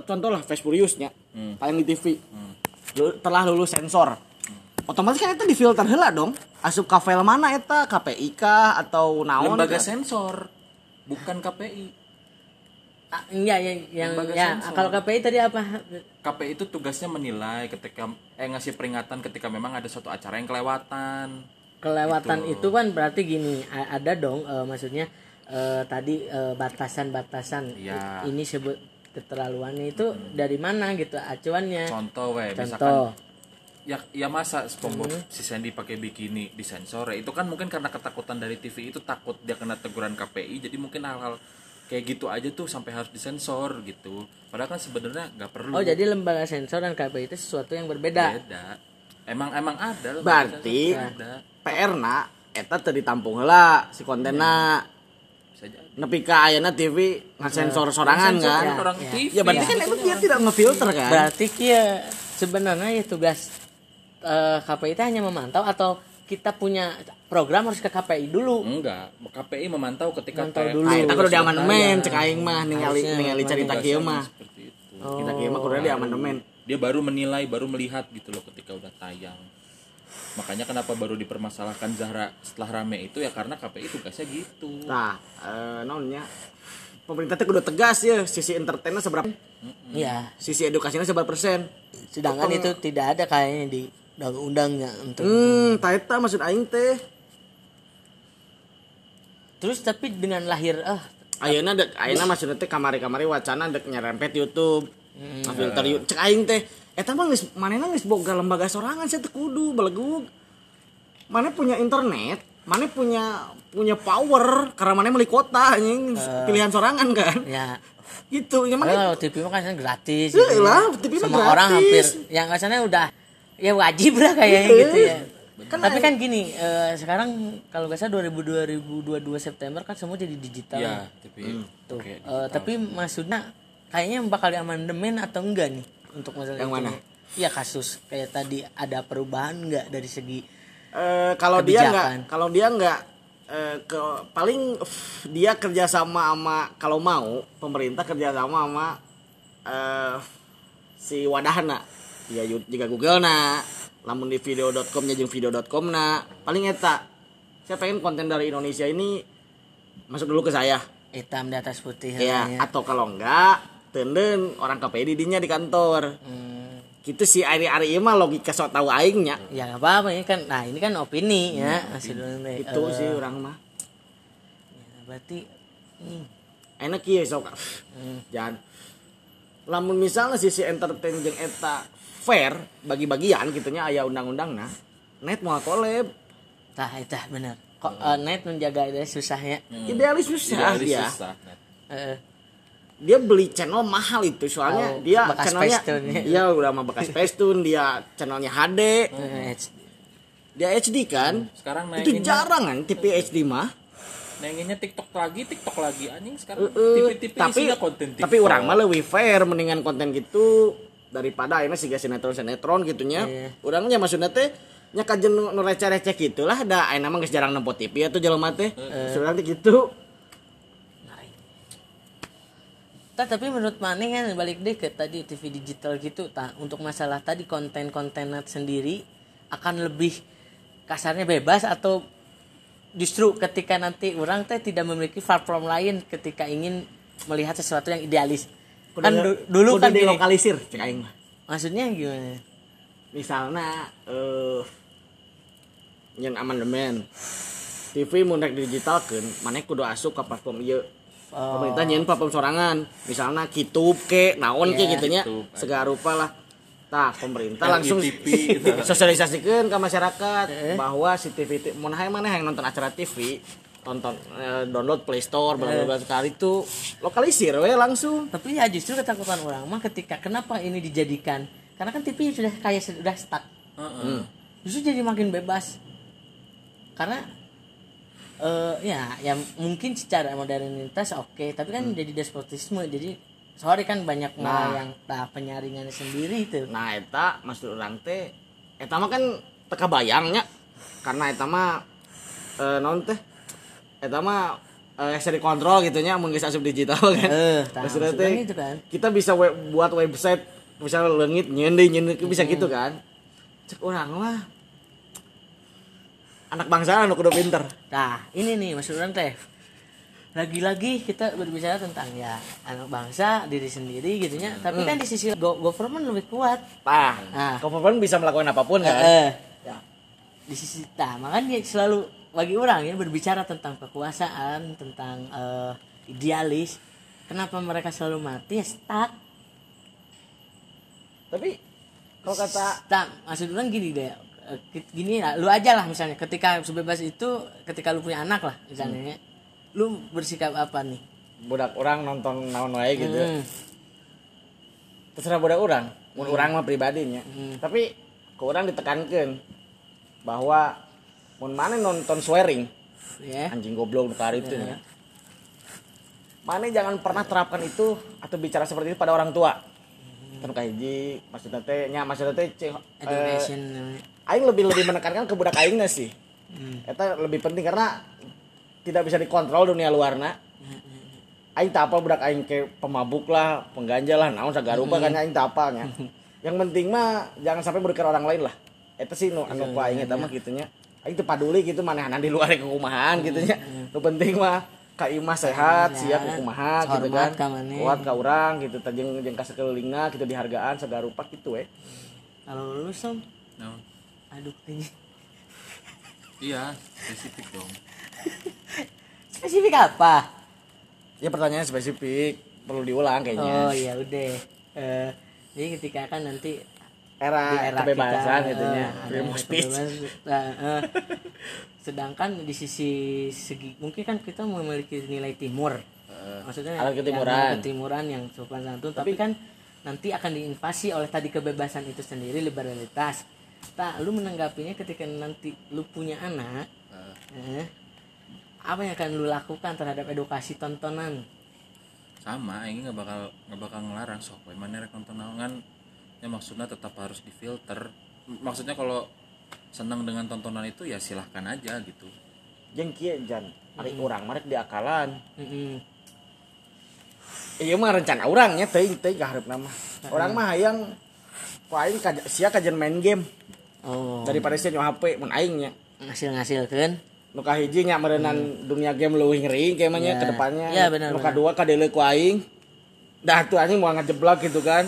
contoh lah Fast Furious nya Hmm. paling di TV Lu- telah lulus sensor otomatis kan itu difilter heula dong asup ka file mana eta KPI kah atau naon lembaga kah? sensor bukan KPI Ah, iya ya yang Lembaga ya sensor. kalau KPI tadi apa KPI itu tugasnya menilai ketika eh ngasih peringatan ketika memang ada suatu acara yang kelewatan kelewatan Gitu. itu kan berarti gini ada dong eh, maksudnya eh, tadi eh, batasan-batasan Iya. ini sebut keterlaluannya itu dari mana gitu acuannya. Contoh weh misalkan contoh. ya ya masa SpongeBob si Sandy pakai bikini di sensor ya itu kan mungkin karena ketakutan dari TV itu takut dia kena teguran KPI jadi mungkin hal-hal kayak gitu aja tuh sampai harus disensor gitu. Padahal kan sebenarnya nggak perlu. Oh jadi lembaga sensor dan KPI itu sesuatu yang berbeda. Beda. Emang emang ada Berarti- ada PR na eta teu ditampung heula si kontenna. Bisa jadi nepi ka ayeuna TV ngasensor sorangan Sensor kan orang Ya. TV ya berarti kan itu dia tidak ngefilter kan berarti kia sebenarnya ya tugas eh, KPI itu hanya memantau atau kita punya program harus ke KPI dulu enggak KPI memantau ketika Memantau dulu. Nah, eta kudu di amandemen cek aing mah ningali ningali cerita kieu mah. seperti itu Kita kieu mah kudu di amandemen. dia baru menilai baru melihat gitu loh ketika udah tayang makanya kenapa baru dipermasalahkan Zahra setelah rame itu ya karena KPI tugasnya gitu Nah, eh naonnya? Pemerintah teh kudu tegas ya sisi entertainnya seberapa ya sisi edukasinya seberapa persen. sedangkan itu tidak ada kayaknya di undang-undangnya untuk Hmm, ta eta maksud aing teh. terus tapi dengan lahir ah Ayeuna dek ayeuna maksudna teh kamari-kamari wacana dek nyerempet YouTube. Ngafilter YouTube cek aing teh eta mah geus manehna geus boga lembaga sorangan saya kudu balegug. Mana punya internet, mana punya punya power karena mana beli kota anjing pilihan sorangan kan. ya Gitu, ya mana kalau TV mah kan gratis Iya gitu lah, ya. TV mah semua orang gratis. hampir yang kasarnya udah ya wajib lah kayaknya Iya. gitu ya Kan tapi kan gini eh, sekarang kalau nggak salah 2000 2022 September kan semua jadi digital ya TV tuh Oke, Eh, tapi maksudnya kayaknya bakal diamandemen atau enggak nih untuk masalah Yang itu? mana? Iya kasus kayak tadi ada perubahan enggak dari segi Eh, kalau dia Kebijakan. nggak kalau dia nggak eh, ke paling uff, dia kerjasama sama kalau mau pemerintah kerjasama sama eh, si wadahna ya juga Google na lamun di video.com nya jeung video.com na paling eta saya pengen konten dari Indonesia ini masuk dulu ke saya hitam di atas putih ya namanya. atau kalau enggak tenden orang KPI didinya di kantor. Hmm, gitu sih hari hari mah logika sok tahu aingnya. Ya nggak apa-apa ini kan nah ini kan opini ya masih dulu nih. itu Eh, sih orang mah. Ya, berarti hmm, enak ya sok. Jangan lamun misalnya sisi entertain jeung eta fair bagi-bagian gitunya aya undang-undang nah net mau collab tah itu bener. Kok eh, net menjaga itu susahnya? Idealis susah Idealis dia susah, Net. Eh, dia beli channel mahal itu soalnya Oh, dia bekas channelnya Facetune ya. iya udah mah bekas Facetune dia channelnya HD eh, dia HD kan? Sekarang itu jarang kan TV HD mah. Naikinnya TikTok lagi TikTok lagi anjing sekarang Eh, TV-TV tapi isinya konten TikTok. tapi orang mah lebih fair mendingan konten gitu daripada ini sih sinetron sinetron gitunya. Iya. orangnya maksudnya teh nya kajen nu nu receh-receh gitulah da aya nama geus jarang nempo TV atau jelema teh. Sebenarnya teh gitu Tah, tapi menurut Maneh kan balik deh ke tadi TV digital gitu tah untuk masalah tadi konten-konten sendiri akan lebih kasarnya bebas atau justru ketika nanti orang teh tidak memiliki platform lain ketika ingin melihat sesuatu yang idealis. Kan du- dulu kudu kan gini, dilokalisir cek aing mah. Maksudnya gimana? Misalnya eh yang amandemen. TV mun rek digitalkeun maneh kudu asup ka platform ieu Oh. pemerintah nyen platform sorangan misalnya kitub ke naon ke Iya, gitunya Kitub. segala rupa lah tah pemerintah langsung gitu. sosialisasikan ke masyarakat Eh. bahwa si TV itu mau naik mana yang nonton acara TV tonton eh, download Play Store bla bla sekali itu lokalisir we langsung tapi ya justru ketakutan orang mah ketika kenapa ini dijadikan karena kan TV sudah kayak sudah stuck Heeh. justru jadi makin bebas karena eh ya ya mungkin secara modernitas oke tapi kan jadi despotisme jadi sorry kan banyak Nah. yang tak penyaringannya sendiri itu nah eta maksud orang teh eta mah kan teka bayangnya karena eta mah eh, non teh eta mah eh bisa dikontrol gitu nya mun geus asup digital kan. Eh, Maksudnya teh gitu kan. kita bisa we- buat website misalnya deui nyeun deui, bisa gitu kan. Cek orang mah anak bangsa anu kudu pinter. Nah, ini nih maksud orang teh. Lagi-lagi kita berbicara tentang ya anak bangsa, diri sendiri gitu nya. Tapi kan di sisi go- government lebih kuat. Nah, Ah. government bisa melakukan apa pun kan. Eh, Ya. di sisi nah, makanya selalu bagi orang ya berbicara tentang kekuasaan, tentang eh, idealis. Kenapa mereka selalu mati? Ya stuck. Tapi kalau kata Tak, maksud orang gini deh. Eh, Gini lah, lu aja lah misalnya ketika sebebas itu ketika lu punya anak lah misalnya. ya. Lu bersikap apa nih? budak orang nonton naon wae gitu. Hmm. terserah budak orang mun orang mah pribadinya Hmm. tapi ke orang ditekankan bahwa mun mana nonton swearing Ya. anjing goblok nu kari itu ya mana jangan pernah terapkan itu atau bicara seperti itu pada orang tua kan kahiji maksudnya teh nya maksudnya teh eh. Aing lebih lebih menekankan ke budak aingnya sih. Hmm. Eta lebih penting karena tidak bisa dikontrol dunia luarna. Aing tak apa budak aing ke pemabuk lah pengganja lah naon sagarupa kan aing tak apalnya yang penting mah jangan sampai merugikan orang lain lah. Eta sih nu anu ku aing eta mah gitunya aing teu paduli gitu manehanan di luar kekumahan gitu nya. Nu penting mah ka imah sehat sia kumaha gitu kan. kuat ka urang gitu teh jeung jeung ka sakelilingna gitu dihargaan sagarupa gitu we Kalau lu som, No. Aduh ini Iya, spesifik dong. spesifik apa? ya pertanyaan spesifik perlu diulang kayaknya Oh iya udah. Eh, jadi ketika kan nanti era, di era kebebasan kita, gitu nya eh, freedom speech. Nah, eh, sedangkan di sisi segi mungkin kan kita memiliki nilai timur. Maksudnya alat yang- ketimuran. yang ketimuran yang sopan santun, tapi kan nanti akan diinvasi oleh tadi kebebasan itu sendiri liberalitas. Tak, lu menanggapinya ketika nanti lu punya anak, eh, apa yang akan lu lakukan terhadap edukasi tontonan? sama ini nggak bakal nggak bakal ngelarang sok. Mana rek kan ya maksudnya tetap harus difilter. Maksudnya kalau senang dengan tontonan itu ya silahkan aja gitu. Jeung kieu jan. Ari urang mah rek diakalan Mm-mm. ieu mah rencana urangnya teuing teuing kaharepna mah. Urang mah hayang ku aing kaj- sia kajian main game. Oh, daripada sia nyawa HP mun aing nya. Ngasil-ngasilkan. nu kahiji nya meureunan dunia game leuwih ngeuring kayaknya Ya. ke depannya. Ya, benar, nu benar. kadua kadeuleu ku aing. Dah tuh anjing mau ngejeblak gitu kan.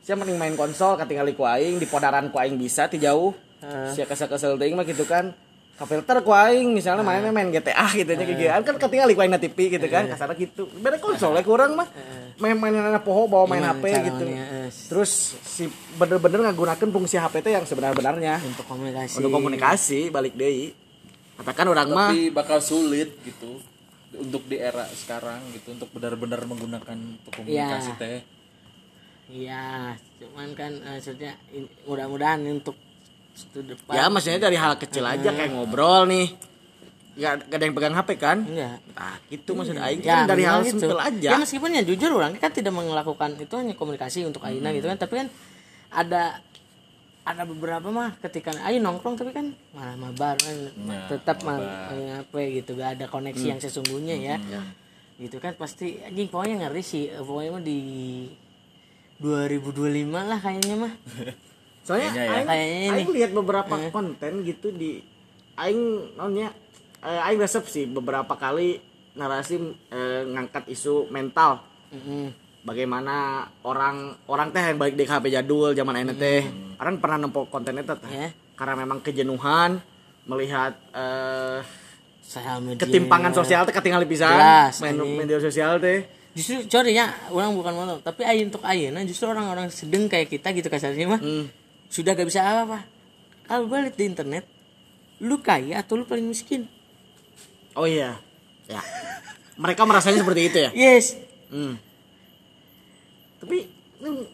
Sia mending main konsol katingali ku aing di podaran ku aing bisa ti jauh. Heeh. sia kesel-kesel teuing mah gitu kan kapilter ku aing misalnya mainnya main GTA gitu nya gigian kan ketinggalan ku aing na TV gitu kan kasarnya gitu. Beda konsol lah kurang mah. Main mainan poho bawa main HP gitu. Terus si bener-bener ngagunakeun fungsi HP teh yang sebenar-benarnya. Untuk komunikasi. untuk komunikasi balik deui. Katakan orang mah tapi bakal sulit gitu untuk di era sekarang gitu untuk benar-benar menggunakan untuk komunikasi Ya. teh. Iya, cuman kan eh, maksudnya mudah-mudahan untuk depan. ya maksudnya dari hal kecil aja kayak ngobrol nih. Gak, gak ada yang pegang HP kan? Enggak. ah gitu maksud aing. Ya, kan dari hal gitu. simpel aja. Ya meskipun ya jujur orang kan tidak melakukan itu hanya komunikasi untuk Aina gitu kan, tapi kan ada ada beberapa mah ketika ayo nongkrong tapi kan malah mabar kan. Nah, tetap mah apa gitu. Gak ada koneksi yang sesungguhnya ya. Gitu kan pasti anjing pokoknya ngeri sih. Pokoknya mah di 2025 lah kayaknya mah soalnya Kayaknya ya. aing, Kayaknya aing lihat beberapa konten gitu di aing nonnya eh, aing resep sih beberapa kali narasi eh, ngangkat isu mental Mm-mm. bagaimana orang orang teh yang balik di HP jadul zaman ayeuna teh orang pernah nempo konten eta teh Ya. karena memang kejenuhan melihat eh, Sosial media. ketimpangan sosial teh ketinggalan pisan Jelas, main media sosial teh justru sorry ya orang bukan motor tapi ayo untuk ayo nah justru orang-orang sedang kayak kita gitu kasarnya mah Hmm. Sudah gak bisa apa-apa kalau gue liat di internet lu kaya atau lu paling miskin oh iya ya mereka merasanya seperti itu ya yes Hmm. Tapi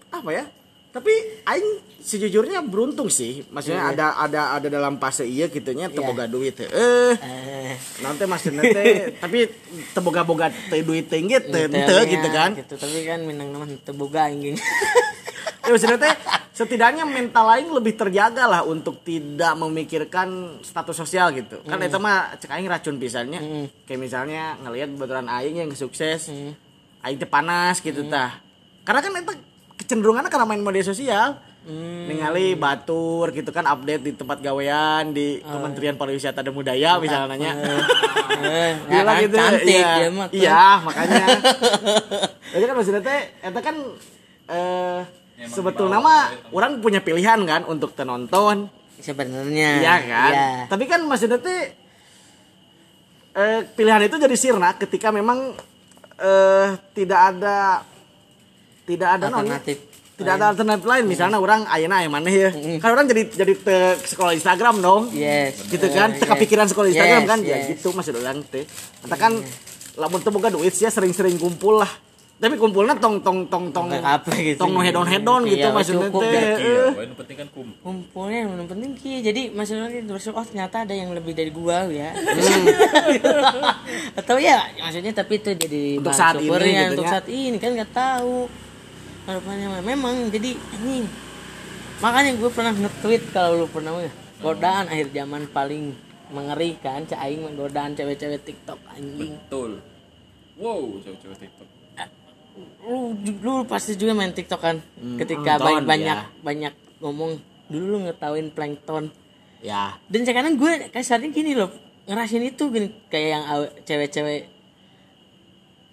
apa ya? Tapi aing sejujurnya beruntung sih. Maksudnya ada ada ada dalam fase iya gitunya Iya. boga duit teh. Eh, eh nanti maksudnya teh tapi teu boga-boga teh duit teu gitu teu gitu kan. gitu tapi kan minang nama teboga anjing Ya maksudnya teh setidaknya mental lain lebih terjaga lah untuk tidak memikirkan status sosial gitu. Kan itu mah cek aing racun pisannya. Kayak misalnya ngelihat betulan aing yang sukses aing teh panas gitu tah. Karena kan itu kecenderungannya karena main media sosial. Ningali batur gitu kan update di tempat gawean di Kementerian Pariwisata dan Budaya misalnya. nanya. Eh, ya Gila kan, gitu. Cantik iya. mah tuh. iya makanya. Jadi kan maksudnya teh eta kan eh sebetulnya mah orang punya pilihan kan untuk tenonton. Sebenarnya. Iya kan? Iya. tapi kan maksudnya teh eh, pilihan itu jadi sirna ketika memang eh tidak ada tidak ada naonnya, Alternatif tidak ada alternatif lain. Misalnya orang ayeuna aya maneh ya? Kan orang jadi jadi te sekolah Instagram dong. Yes. Gitu kan? Teka pikiran sekolah Instagram Yes, kan? Ya yes. gitu maksud orang teh. Entah kan lamun teu boga duit sih sering-sering kumpul lah tapi kumpulnya tong tong tong tong apa gitu. tong no hedon hedon gitu Iya, maksudnya cukup teh Eh, yang penting kan kum. kumpulnya yang penting ki jadi maksudnya bersyukur oh ternyata ada yang lebih dari gua ya atau ya maksudnya tapi itu jadi Untuk saat ini gitu untuk ya. saat ini kan nggak tahu harapannya memang jadi ini makanya gue pernah nge-tweet kalau lu pernah ya godaan akhir zaman paling mengerikan cak aing mah godaan cewek-cewek TikTok anjing Betul. Wow, cewek-cewek TikTok. Lu lu pasti juga main TikTok kan? Ketika nonton, banyak banyak ya. banyak ngomong dulu lu ngetawain plankton. Ya. Dan sekarang gue kasarnya gini loh ngerasain itu gini kayak yang cewek-cewek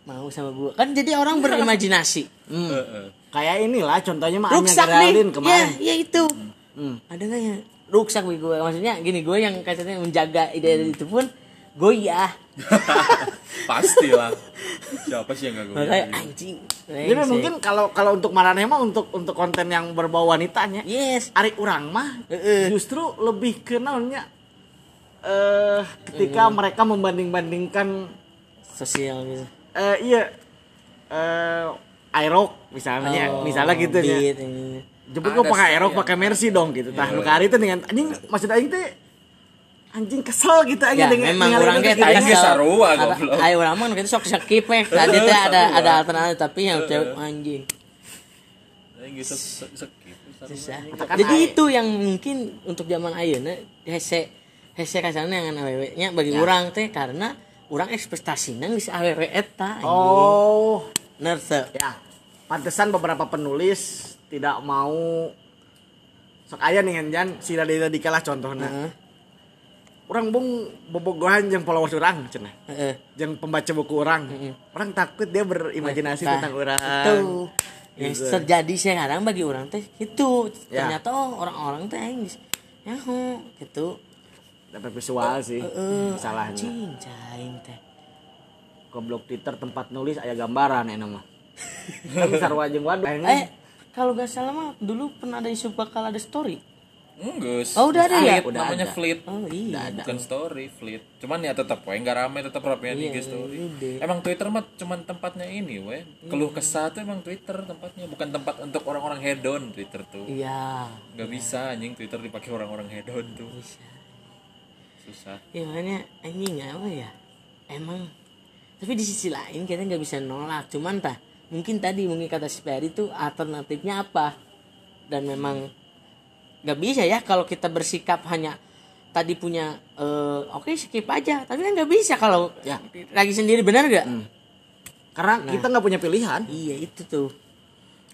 mau sama gue kan jadi orang berimajinasi. Hmm. Heeh. kayak inilah contohnya mah Anya ruksak nih. Geraldine ya kemarin ya itu. Hmm. ada nggak ya? Ruksak gue maksudnya gini gue yang kasarnya menjaga ide itu pun goyah Pastilah. Siapa sih yang gak gue? makanya anjing jadi Rengsek. mungkin kalau kalau untuk marane mah untuk untuk konten yang berbau wanitanya yes Ari urang mah Heeh. justru lebih ke naonnya eh ketika Hmm. mereka membanding-bandingkan sosial gitu eh iya eh aerok misalnya Oh, misalnya gitu ya jemput gua Ada pakai aerok yang- pakai mercy dong gitu tah Iya. lu kari teh dengan anjing maksud aing teh anjing kesel gitu aja Ya, dengan memang orang kayak gitu. tadi tadi ge sarua, goblok. Ayo orang mah kita sok skip ya. Tadi teh ada ada alternatif tapi yang cewek anjing. Yang gitu skip. Kan Jadi itu yang mungkin untuk zaman ayeuna hese hese kasarnya dengan awewe-nya bagi Ya. orang teh karena orang ekspektasinya geus awewe eta oh Nerte. ya pantesan beberapa penulis tidak mau sok aya nih Jan si Radita dikalah contohnya Heeh. Orang bung bobogohan yang followers orang cenah Heeh. yang pembaca buku orang orang takut dia berimajinasi Nah, tentang orang Itu yang Gitu. terjadi sekarang bagi orang teh itu Ya. ternyata oh orang-orang teh aing geus nyaho gitu. dapat visual sih Heeh. salahnya Anjing teh. goblok Twitter tempat nulis aya gambaran enak mah kan sarwa jeung waduh Eh, kalau gak salah mah dulu pernah ada isu bakal ada story. Enggak. Oh, udah ada ya? Fleet, namanya Udah ada. fleet. Oh iya. Bukan story, fleet. Cuman ya tetap we nggak rame tetap rame di IG story. udah. Emang Twitter mah cuman tempatnya ini, we. Keluh kesah tuh emang Twitter tempatnya, bukan tempat untuk orang-orang hedon Twitter tuh. Iya. Nggak bisa anjing Twitter dipakai orang-orang hedon tuh. Bisa. Susah. Ya makanya anjing apa ya? Emang tapi di sisi lain kita nggak bisa nolak. Cuman tah mungkin tadi mungkin kata si Ferry itu alternatifnya apa? Dan memang nggak bisa ya kalau kita bersikap hanya tadi punya eh, oke skip aja. Tapi kan nggak bisa kalau Ya. lagi sendiri benar gak karena kita nggak punya pilihan. Iya itu tuh.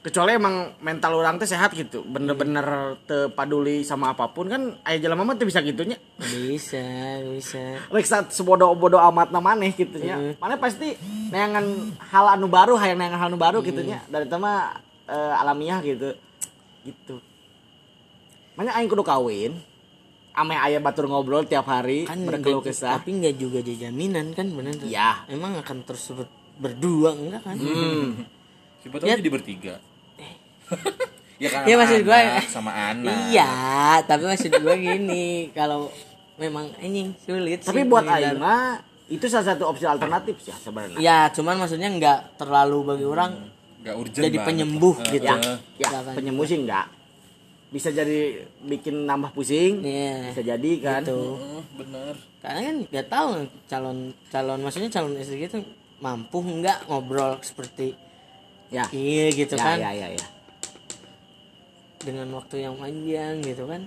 Kecuali emang mental orang teh sehat gitu. Bener-bener teu paduli sama apa pun kan aya jelema mah teu bisa gitunya. Bisa bisa. Rek saat sebodoh-bodoh amat maneh gitu nya. Mana pasti neangan hal anu baru, hayang neangan hal anu baru gitu nya. Dari itu mah eh, alamiah gitu. Gitu. Mana aing kudu kawin. Ame aya batur ngobrol tiap hari kan berkeluh nggak- kesah. tapi nggak juga jaminan kan benar tuh. Iya. emang akan terus ber- berdua enggak kan Hmm. Siapa tahu Ya. jadi bertiga. ya kan sama maksud gua- anak, sama anak. iya tapi maksud gue gini kalau memang anjing sulit Tapi sih buat aing mah itu salah satu opsi alternatif sih sebenarnya. ya cuman maksudnya nggak terlalu bagi orang Nggak urgent jadi banget. penyembuh Eh, gitu Ya, eh. ya Nggak kan. penyembuh sih enggak. Bisa jadi bikin nambah pusing. Iya. Bisa jadi kan. Gitu. Bener. karena kan nggak tahu calon calon maksudnya calon istri gitu mampu nggak ngobrol seperti Ya. iya gitu ya, kan ya, ya, ya. dengan waktu yang panjang gitu kan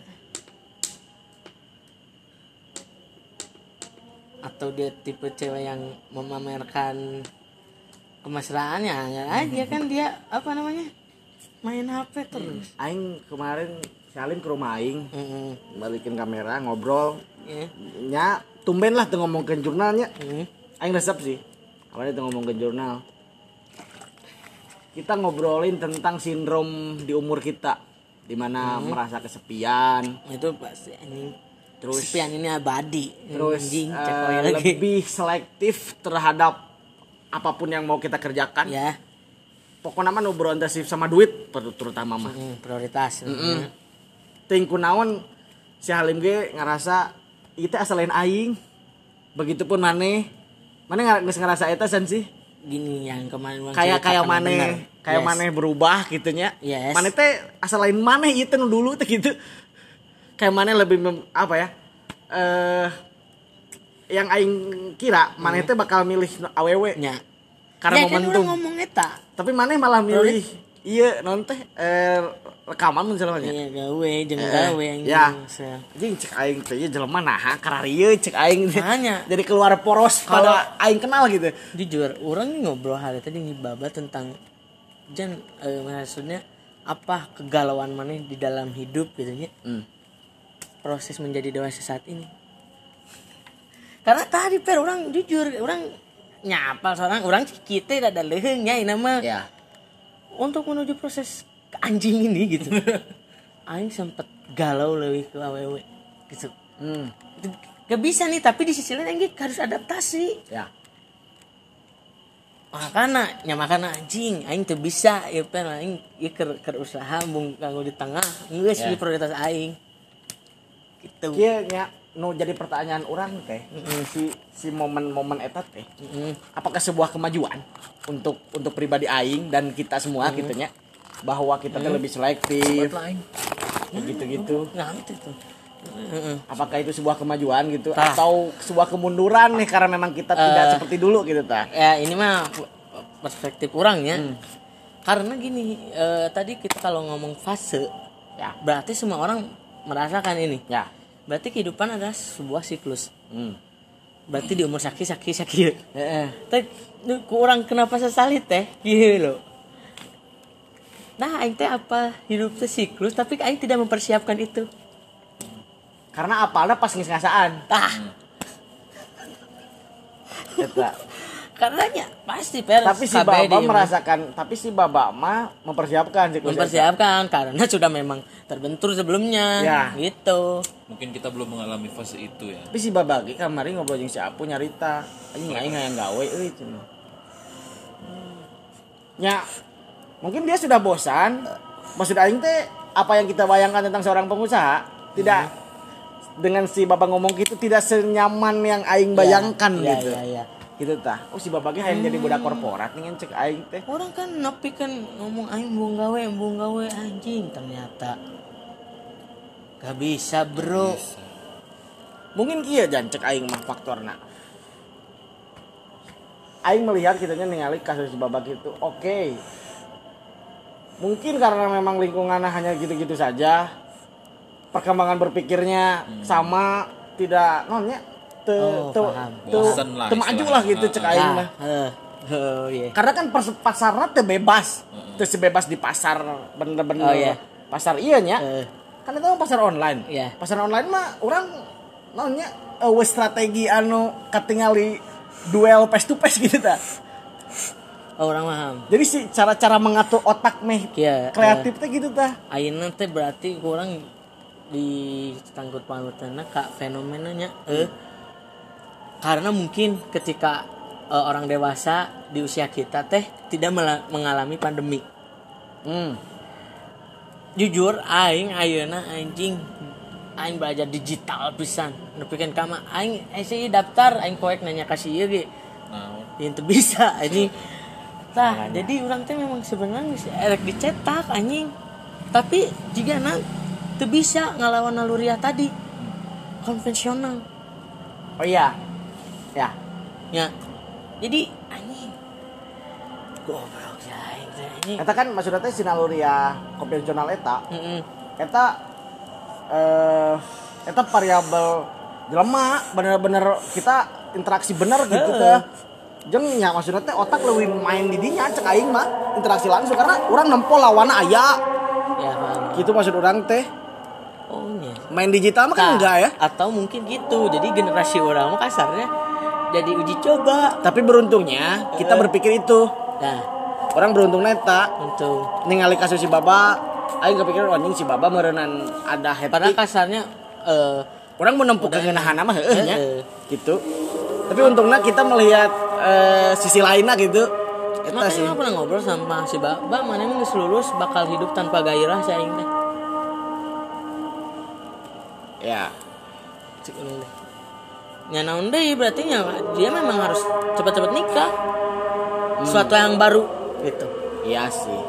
atau dia tipe cewek yang memamerkan kemesraannya ya aja kan dia apa namanya main HP terus. Aing kemarin Salim ke rumah aing. Mm-mm. balikin kamera ngobrol. Ya nya tumben lah tuh ngomongin jurnalnya Mm. aing resep sih. Awalnya tuh ngomongin jurnal. Kita ngobrolin tentang sindrom di umur kita di mana merasa kesepian. Itu pasti anjing. Terus- Kesepian ini abadi. terus anjing eh, cek wae lagi. lebih selektif terhadap apa pun yang mau kita kerjakan. Ya pokoknya mah nu berorientasi sama duit ter- terutama mah. Mm, prioritas. Mm. ting kunaon si Halim ge ngerasa itu asalain aing. Begitupun maneh. Maneh nggak ngerasa eta san sih? Gini yang kemarin kayak kayak maneh. bener. kayak Yes. maneh berubah gitunya Yes. maneh teh asalain maneh itu dulu teh gitu. Kayak maneh lebih mem- apa ya eh yang aing kira maneh teh bakal milih awewe nya karena ya, kan momentum orang ngomong eta tapi maneh malah milih iya non teh eh, rekaman misalnya iya gawe jeung Eh, gawe yang ya. Anjing cek aing teh ieu jelema naha kararieu cek aing Makanya. jadi keluar poros pada aing kenal gitu. jujur orang ngobrol hari tadi ngibaba tentang jan eh, maksudnya apa kegalauan mana di dalam hidup gitu nya Hmm. proses menjadi dewasa saat ini karena tadi per orang jujur orang nyapa seorang orang kita tidak ada lehengnya ini mah Ya. untuk menuju proses ke anjing ini gitu aing sempet galau lebih ke aww gitu Hmm. Gak bisa nih tapi di sisi lain aing harus adaptasi Ya. makana nya makana anjing aing teu bisa ya pen aing ieu keur keur usaha bung kanggo di tengah geus Ya. di prioritas aing gitu Kieu nya nu jadi pertanyaan orang teh si si momen-momen eta teh apakah sebuah kemajuan untuk untuk pribadi aing dan kita semua gitu nya bahwa kita teh lebih selektif gitu-gitu. Ngerti tuh. Heeh. apakah itu sebuah kemajuan gitu Tah. atau sebuah kemunduran nih karena memang kita tidak Eh. seperti dulu gitu tah? ya ini mah perspektif orangnya Hmm. karena gini eh, tadi kita kalau ngomong fase ya. berarti semua orang merasakan ini. Ya berarti kehidupan adalah sebuah siklus. Hmm. berarti di umur sakit sakit sakit. Heeh. teh nu- ku orang kenapa sesali teh? Gitu loh nah aing teh apa hidup teh siklus tapi aing tidak mempersiapkan itu. Karena apalnya pas ngasaan. Tah Eta. Karena ya pasti per tapi si baba di- merasakan tapi si baba mah mempersiapkan eta. mempersiapkan karena sudah memang terbentur sebelumnya. Ya. gitu. Mungkin kita belum mengalami fase itu ya. Tapi si baba ge kamari ngobrol jeung si Apu nyarita anjing aing hayang gawe euy cenah nya mungkin dia sudah bosan. Maksud aing teh apa yang kita bayangkan tentang seorang pengusaha tidak. Dengan si bapak ngomong gitu tidak senyaman yang aing bayangkan ya, gitu. ya, ya. Gitu tah. Oh si bapak ge hayang jadi budak korporat nih cek aing teh. Orang kan nepi kan ngomong aing bung gawe bung gawe anjing. Ternyata gak bisa bro. Mungkin kia jan cek aing mah faktorna. Aing melihat kitanya ningali kasus babak itu oke. Mungkin karena memang lingkungannya hanya gitu-gitu saja perkembangan berpikirnya sama tidak nonnya te, Oh, te, te, te maju lah gitu cek aing Ah, mah eh, karena kan pasarnya teu bebas. Teu sebebas di pasar bener-bener Oh, iya. pasar. Iya nya. Eh. kan itu pasar online. Iya. pasar online mah orang nonnya uh, strategi anu katingali duel face to face gitu ta oh, orang paham. Jadi si cara-cara mengatur otak meh Iya, kreatif teh gitu ta Ayeuna teh berarti kurang di tangkut panutanna kak fenomenanya eh karena mungkin ketika eh, orang dewasa di usia kita teh tidak mengalami pandemi. Hmm. jujur aing ayeuna anjing aing belajar digital pisan. Nepikeun kama aing isi daftar aing koek nanya kasih ieu ge. Nah yang bisa anjing. Tah jadi orang teh memang sebenarnya erek dicetak anjing. Tapi jika na tuh bisa ngelawan naluria tadi. Konvensional. Oh iya ya. Ya. Jadi anjing. Goblok ya eta kan maksudnya teh sinaluria konvensional eta. Heeh. eta eh eta variabel jelema bener-bener kita interaksi bener gitu teh. Jeung nya maksudnya teh otak leuwih main di dinya cek aing mah interaksi langsung karena orang nempol lawana aya. Ya, paham. gitu maksud orang teh. Oh, iya. main digital mah kan Nah, enggak ya? Atau mungkin gitu. Jadi generasi orang mah kasarnya jadi uji coba. tapi beruntungnya kita Heeh. berpikir itu. Nah, orang beruntung neta. Untuk ningali kasus si baba aing kepikiran anjing si baba merenan ada padahal heptik kasarnya eh orang menempuh kegenahan mah heeh nya. Heeh. gitu. Tapi untungnya kita melihat eh, sisi lainnya gitu. Eta Makanya sih aku pernah ngobrol sama si Baba, mana emang lulus bakal hidup tanpa gairah saya ini. ya. Ulun deh. Ya naon deui berarti nya dia memang harus cepat-cepat nikah. Suatu yang baru gitu. iya sih.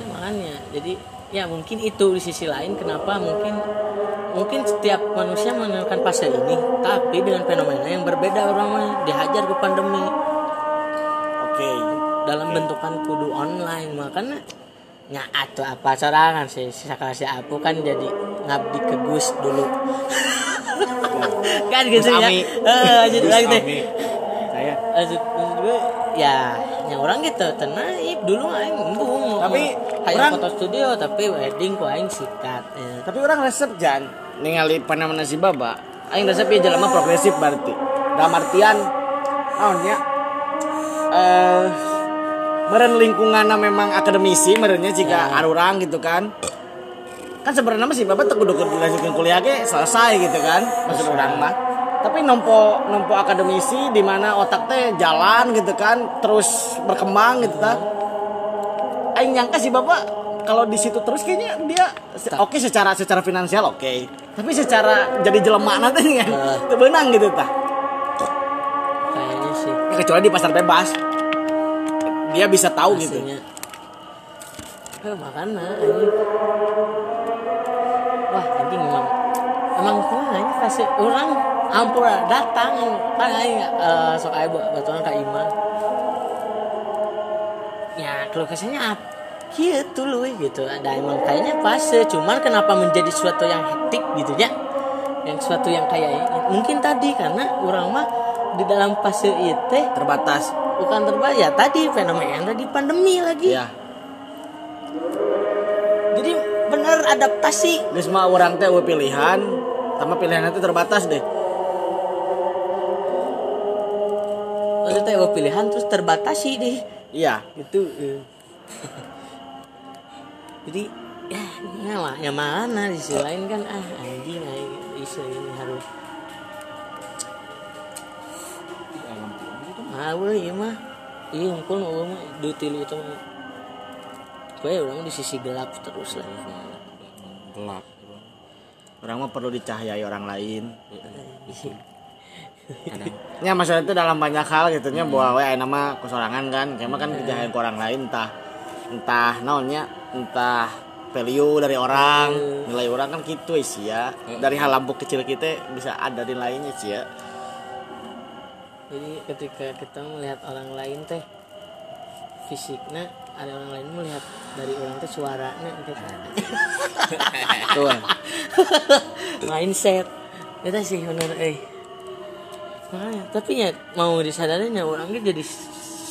Ya, makanya. Jadi ya mungkin itu di sisi lain kenapa mungkin mungkin setiap manusia menemukan fase ini tapi dengan fenomena yang berbeda orang mah dihajar ke pandemi. Oke. Dalam bentukan kudu online makanya nya atau apa sorangan sih. Si si aku kan jadi ngabdi ke Gus dulu. Kan gitu ya. Eh, jadi Gus lagi. Saya. Maksud, maksud gue ya yang orang gitu tenaib. Dulu aing embung Tapi orang- foto studio tapi wedding ku aing sikat ya. tapi orang resep jan. Ningali panamana si baba. Aing resep ya jelema progresif berarti. Dalam artian naonnya? Eh meren lingkunganna memang akademisi merennya jika Ya. arurang gitu kan. Kan sebenarnya mah si baba teu kudu dilanjutkeun kuliah ge selesai gitu kan maksud orang mah. Tapi nompo nompo akademisi di mana otak teh jalan gitu kan terus berkembang gitu ta. Aing nyangka si bapak kalau di situ terus kayaknya dia oke secara secara finansial oke. Tapi secara jadi jelema nanti kan Heeh. teu beunang gitu tah kayaknya sih. Ya, kecuali di pasar bebas dia bisa tahu gitu. Aslinya eh makanya anjing. Wah anjing memang emang kumanya kasih orang ampura datang kan aing eh, sok aya batuan ka imah ya kalau kesannya gitu loh gitu. Ada emang kayaknya fase cuman kenapa menjadi suatu yang hektik gitu ya. Yang suatu yang kayak mungkin tadi karena orang mah di dalam fase itu terbatas. Bukan terbayar ya tadi fenomena di pandemi lagi. Ya jadi benar adaptasi. Geus mah orang teh pilihan sama pilihan itu terbatas deh. Maksudnya oh, pilihan terus terbatasi deh. Iya. Gitu eh. jadi ya ya, mah- ya mana di sisi lain kan ah anjing anjing isu ini harus ah boleh iya mah. Iya unggul unggul mah. Itu mah. Gue udah di sisi gelap terus lah. Gelap. Orang mah perlu dicahayai orang lain. Ya maksudnya itu dalam banyak hal gitu. Nya bahwa we ayeuna mah kusorangan kan, kayak mah kan kejahatan ke orang lain entah entah naonnya, entah value dari orang, nilai orang kan gitu sih ya. Dari hal lampu kecil kita bisa ada nilainya sih ya. Jadi ketika kita melihat orang lain teh fisiknya ada orang lain melihat dari orang teh suaranya gitu Tuh. mindset. Itu sih bener eh. Makanya tapi ya mau disadarin ya orangnya jadi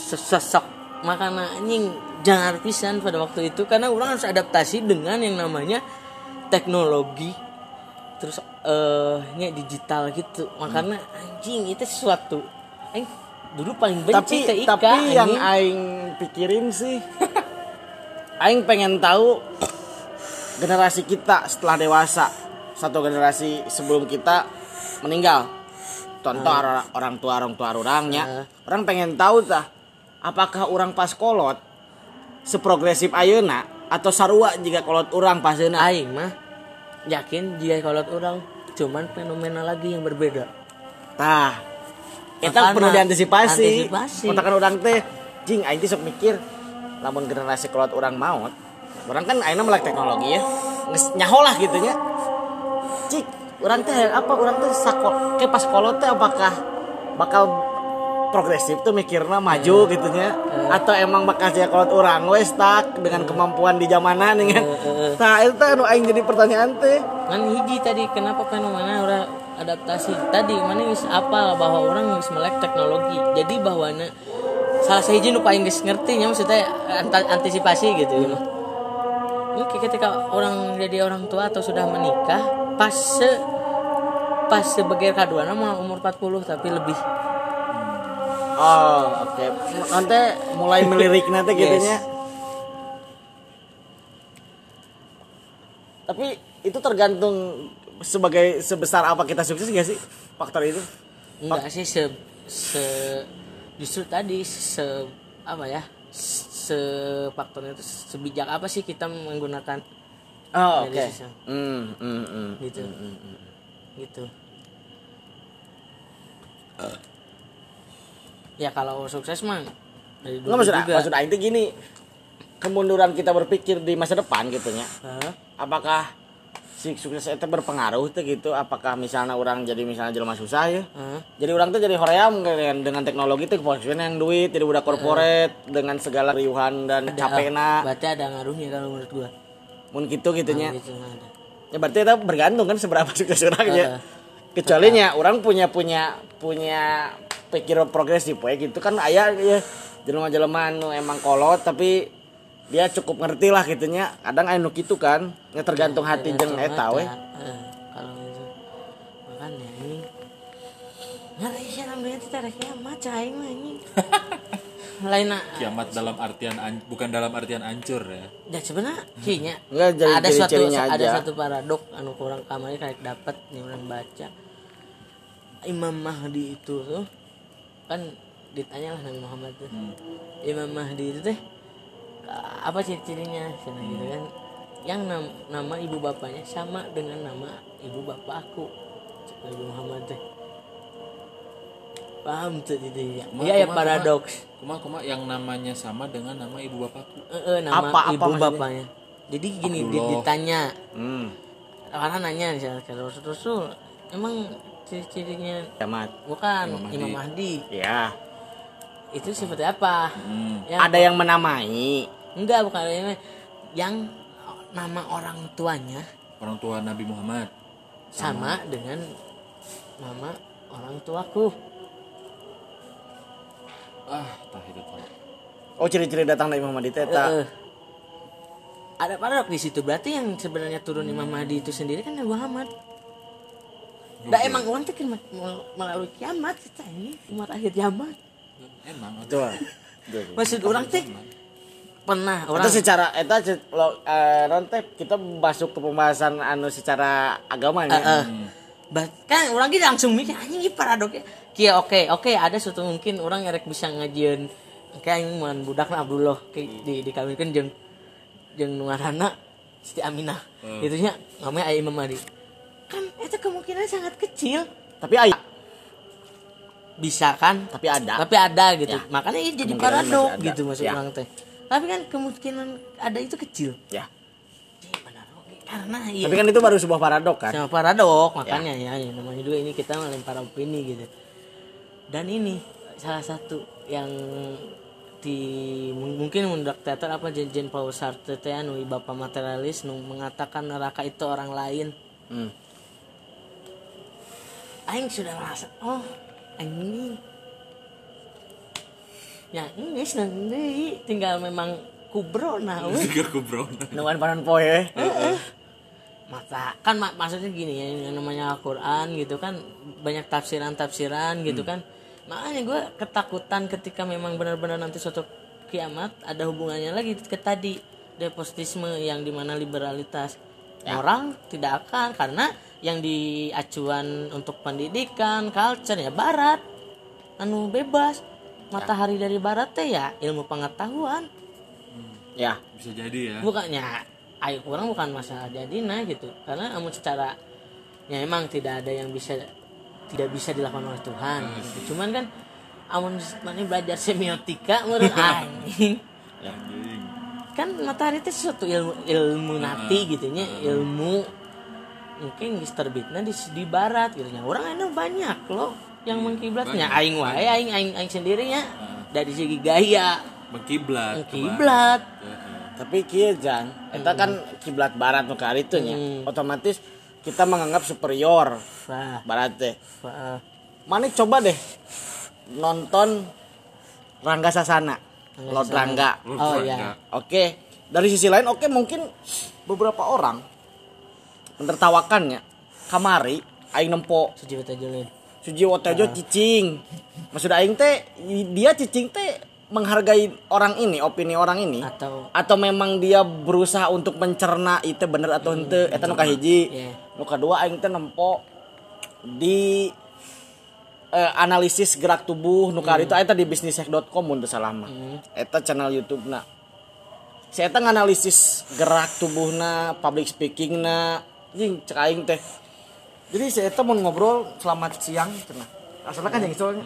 sesosok makanya anjing. Jangan pisan pada waktu itu karena orang harus adaptasi dengan yang namanya teknologi terus eh nya digital gitu. Makanya anjing itu sesuatu Aing dulu paling benci ke tapi Ika tapi yang anjing. aing pikirin sih aing pengen tahu generasi kita setelah dewasa satu generasi sebelum kita meninggal. Contoh orang, orang tua orang tua orangnya Heeh. orang pengen tahu tah apakah orang pas kolot seprogresif ayeuna atau sarua jika kolot orang pas aing mah yakin jika kalau orang cuman fenomena lagi yang berbeda. Tah, kita perlu diantisipasi. antisipasi. Kontakan orang teh, jing aing teh sok mikir, lamun generasi kolot orang maut, orang kan ayeuna melek teknologi ya, Nges, nyaho lah gitu nya. Cik, orang teh apa orang teh sakol ke pas kolot teh apakah bakal progresif tuh mikirnya maju gitu nya atau emang bakal saya kolot orang we stuck dengan kemampuan di zamanan nih kan nah itu anu aing jadi pertanyaan teh kan hiji tadi kenapa fenomena orang adaptasi. Tadi mana wis apa bahwa orang wis melek teknologi. Jadi bahwa salah satu nu paling geus ngerti nya maksudnya antisipasi gitu ya. Mungkin ketika orang jadi orang tua atau sudah menikah pas se pas sebagai kedua nama umur 40 tapi lebih. Oh oke. Nanti mulai melirik nanti gitu Yes. nya tapi itu tergantung sebagai sebesar apa kita sukses gak sih faktor itu? Enggak sih se, se justru tadi se apa ya se faktornya itu sebijak apa sih kita menggunakan oh oke. sisi- hmm, hmm, hmm. gitu. gitu. Ya kalau sukses mah dari dulu Nggak maksud juga. maksud aing gini kemunduran kita berpikir di masa depan gitu nya. Hah? apakah si sukses itu berpengaruh tuh gitu. Apakah misalnya orang jadi misalnya jelma susah ya? Hah? jadi orang tuh jadi hoream dengan dengan teknologi tuh kepolisian yang duit jadi budak korporat dengan segala riuhan dan Ada- capekna berarti ada ngaruhnya kalau menurut gua. Mun gitu gitunya. Gitu ada. Ya berarti itu bergantung kan seberapa sukses orangnya Heeh. kecuali nya orang punya punya punya pikir progresif ya gitu. Kan ayah ya jelema-jelema anu emang kolot tapi dia cukup ngerti lah gitunya. Kadang anu gitu kan ya tergantung hati jeung eta we. Eh, kalau itu makanya ini. Ngeri sih namanya? Kita ada kiamat cahing mah ini. Lain na- kiamat dalam artian an- bukan dalam artian ancur ya. Ya sebenarnya jadi ada suatu ada satu paradok anu kurang kamarnya kayak dapat yang orang baca. Imam Mahdi itu tuh kan ditanya lah Nabi Muhammad tuh. Imam Mahdi itu teh apa ciri-cirinya? Cina gitu kan. Yang nam- nama ibu bapaknya sama dengan nama ibu bapak aku Nabi Muhammad teh paham tuh itu ya? Kumaha, iya ya kumaha, paradoks. Kuma kuma yang namanya sama dengan nama ibu bapakku. Eh, eh, nama Apa- apa ibu maksudnya? bapaknya. Jadi gini Abdullah. ditanya. Hmm. Karena nanya misalnya ke Rasul Rasul emang ciri-cirinya bukan Imam Mahdi. Imam Mahdi. Ya itu seperti apa? Hmm. yang ada yang menamai? Enggak bukan. Yang yang nama orang tuanya Orang tua Nabi Muhammad. sama dengan nama orang tuaku. Ah, tah itu tahu. oh ciri-ciri datang dari Muhammad itu eh. ada paradok di situ. Berarti yang sebenarnya turun Imam Mahdi itu sendiri kan Nabi Muhammad. Nah emang orang tuh kan mal- melalui kiamat kita ini umat akhir zaman. Emang. Betul. Maksud orang teh pernah orang Itu secara eta lo teh kita masuk ke pembahasan anu secara agama ya. Eh, bahkan orang kita langsung mikir anjing ini paradoknya kia oke oke ada suatu mungkin orang ngerek bisa ngajian kayak yang mun budak Abdullah kayak di dikawinkan jeung jeung nu ngaranna Siti Aminah. Itu nya namanya Ayah Imam Mahdi kan itu kemungkinan sangat kecil. Tapi aya bisa kan tapi ada. tapi ada gitu makanya ini jadi paradok gitu maksud Ya. orang teh tapi kan kemungkinan ada itu kecil Ya. Oke. karena iya Tapi kan itu baru sebuah paradok kan. sama paradok makanya ya. ya namanya juga ini kita melempar opini gitu dan ini salah satu yang di mung- mungkin menurut teater apa Jen, Jen Paul Sartre teh anu bapak materialis nu mengatakan neraka itu orang lain Hmm. aing sudah merasa oh ya ini senang deui tinggal memang kubro nah. Tiga kubro. Nuan panan poe. mata kan mak- maksudnya gini ya yang namanya Al-Quran gitu kan banyak tafsiran-tafsiran gitu kan makanya gue ketakutan ketika memang benar-benar nanti suatu kiamat ada hubungannya lagi ke tadi depositisme yang di mana liberalitas orang tidak akan karena yang di acuan untuk pendidikan culture ya barat. Anu bebas. Matahari dari barat teh ya ilmu pengetahuan. Ya. Bisa jadi ya. bukannya ayo kurang bukan masalah jadina gitu. Karena namun secara ya emang tidak ada yang bisa tidak bisa dilakukan oleh Tuhan gitu. cuman kan amun mana belajar semiotika menurut anjing Ya. Kan matahari itu sesuatu ilmu ilmu nati gitu nya ilmu. Mungkin geus terbitna di di barat gitu nya. Orang anu banyak loh yang mengkiblatnya. aing wae aing aing aing sendirinya dari segi gaya. Mengkiblat. mengkiblat. Tapi kieu jang eta kan kiblat barat nu itu nya Hmm. otomatis kita menganggap superior. Barat teh. Mana coba deh nonton Rangga Sasana Lord Rangga Oh, iya. Oke, dari sisi lain oke mungkin beberapa orang menertawakannya. Kamari aing nempo beta jelin Sujiwo Tejo cicing. Maksud aing teh dia cicing teh menghargai orang ini, opini orang ini atau atau memang dia berusaha untuk mencerna itu bener atau henteu eta nu kahiji. Iya. Nu kedua aing teh nempo di eh, analisis gerak tubuh nu kali itu eta di bisnisek.com mun teu salah mah. Eta channel YouTube na. Si eta nganalisis gerak tubuhna, public speakingna, jeung cek aing teh. Jadi si eta mau ngobrol selamat siang cenah. Asalnya kan yang soalnya.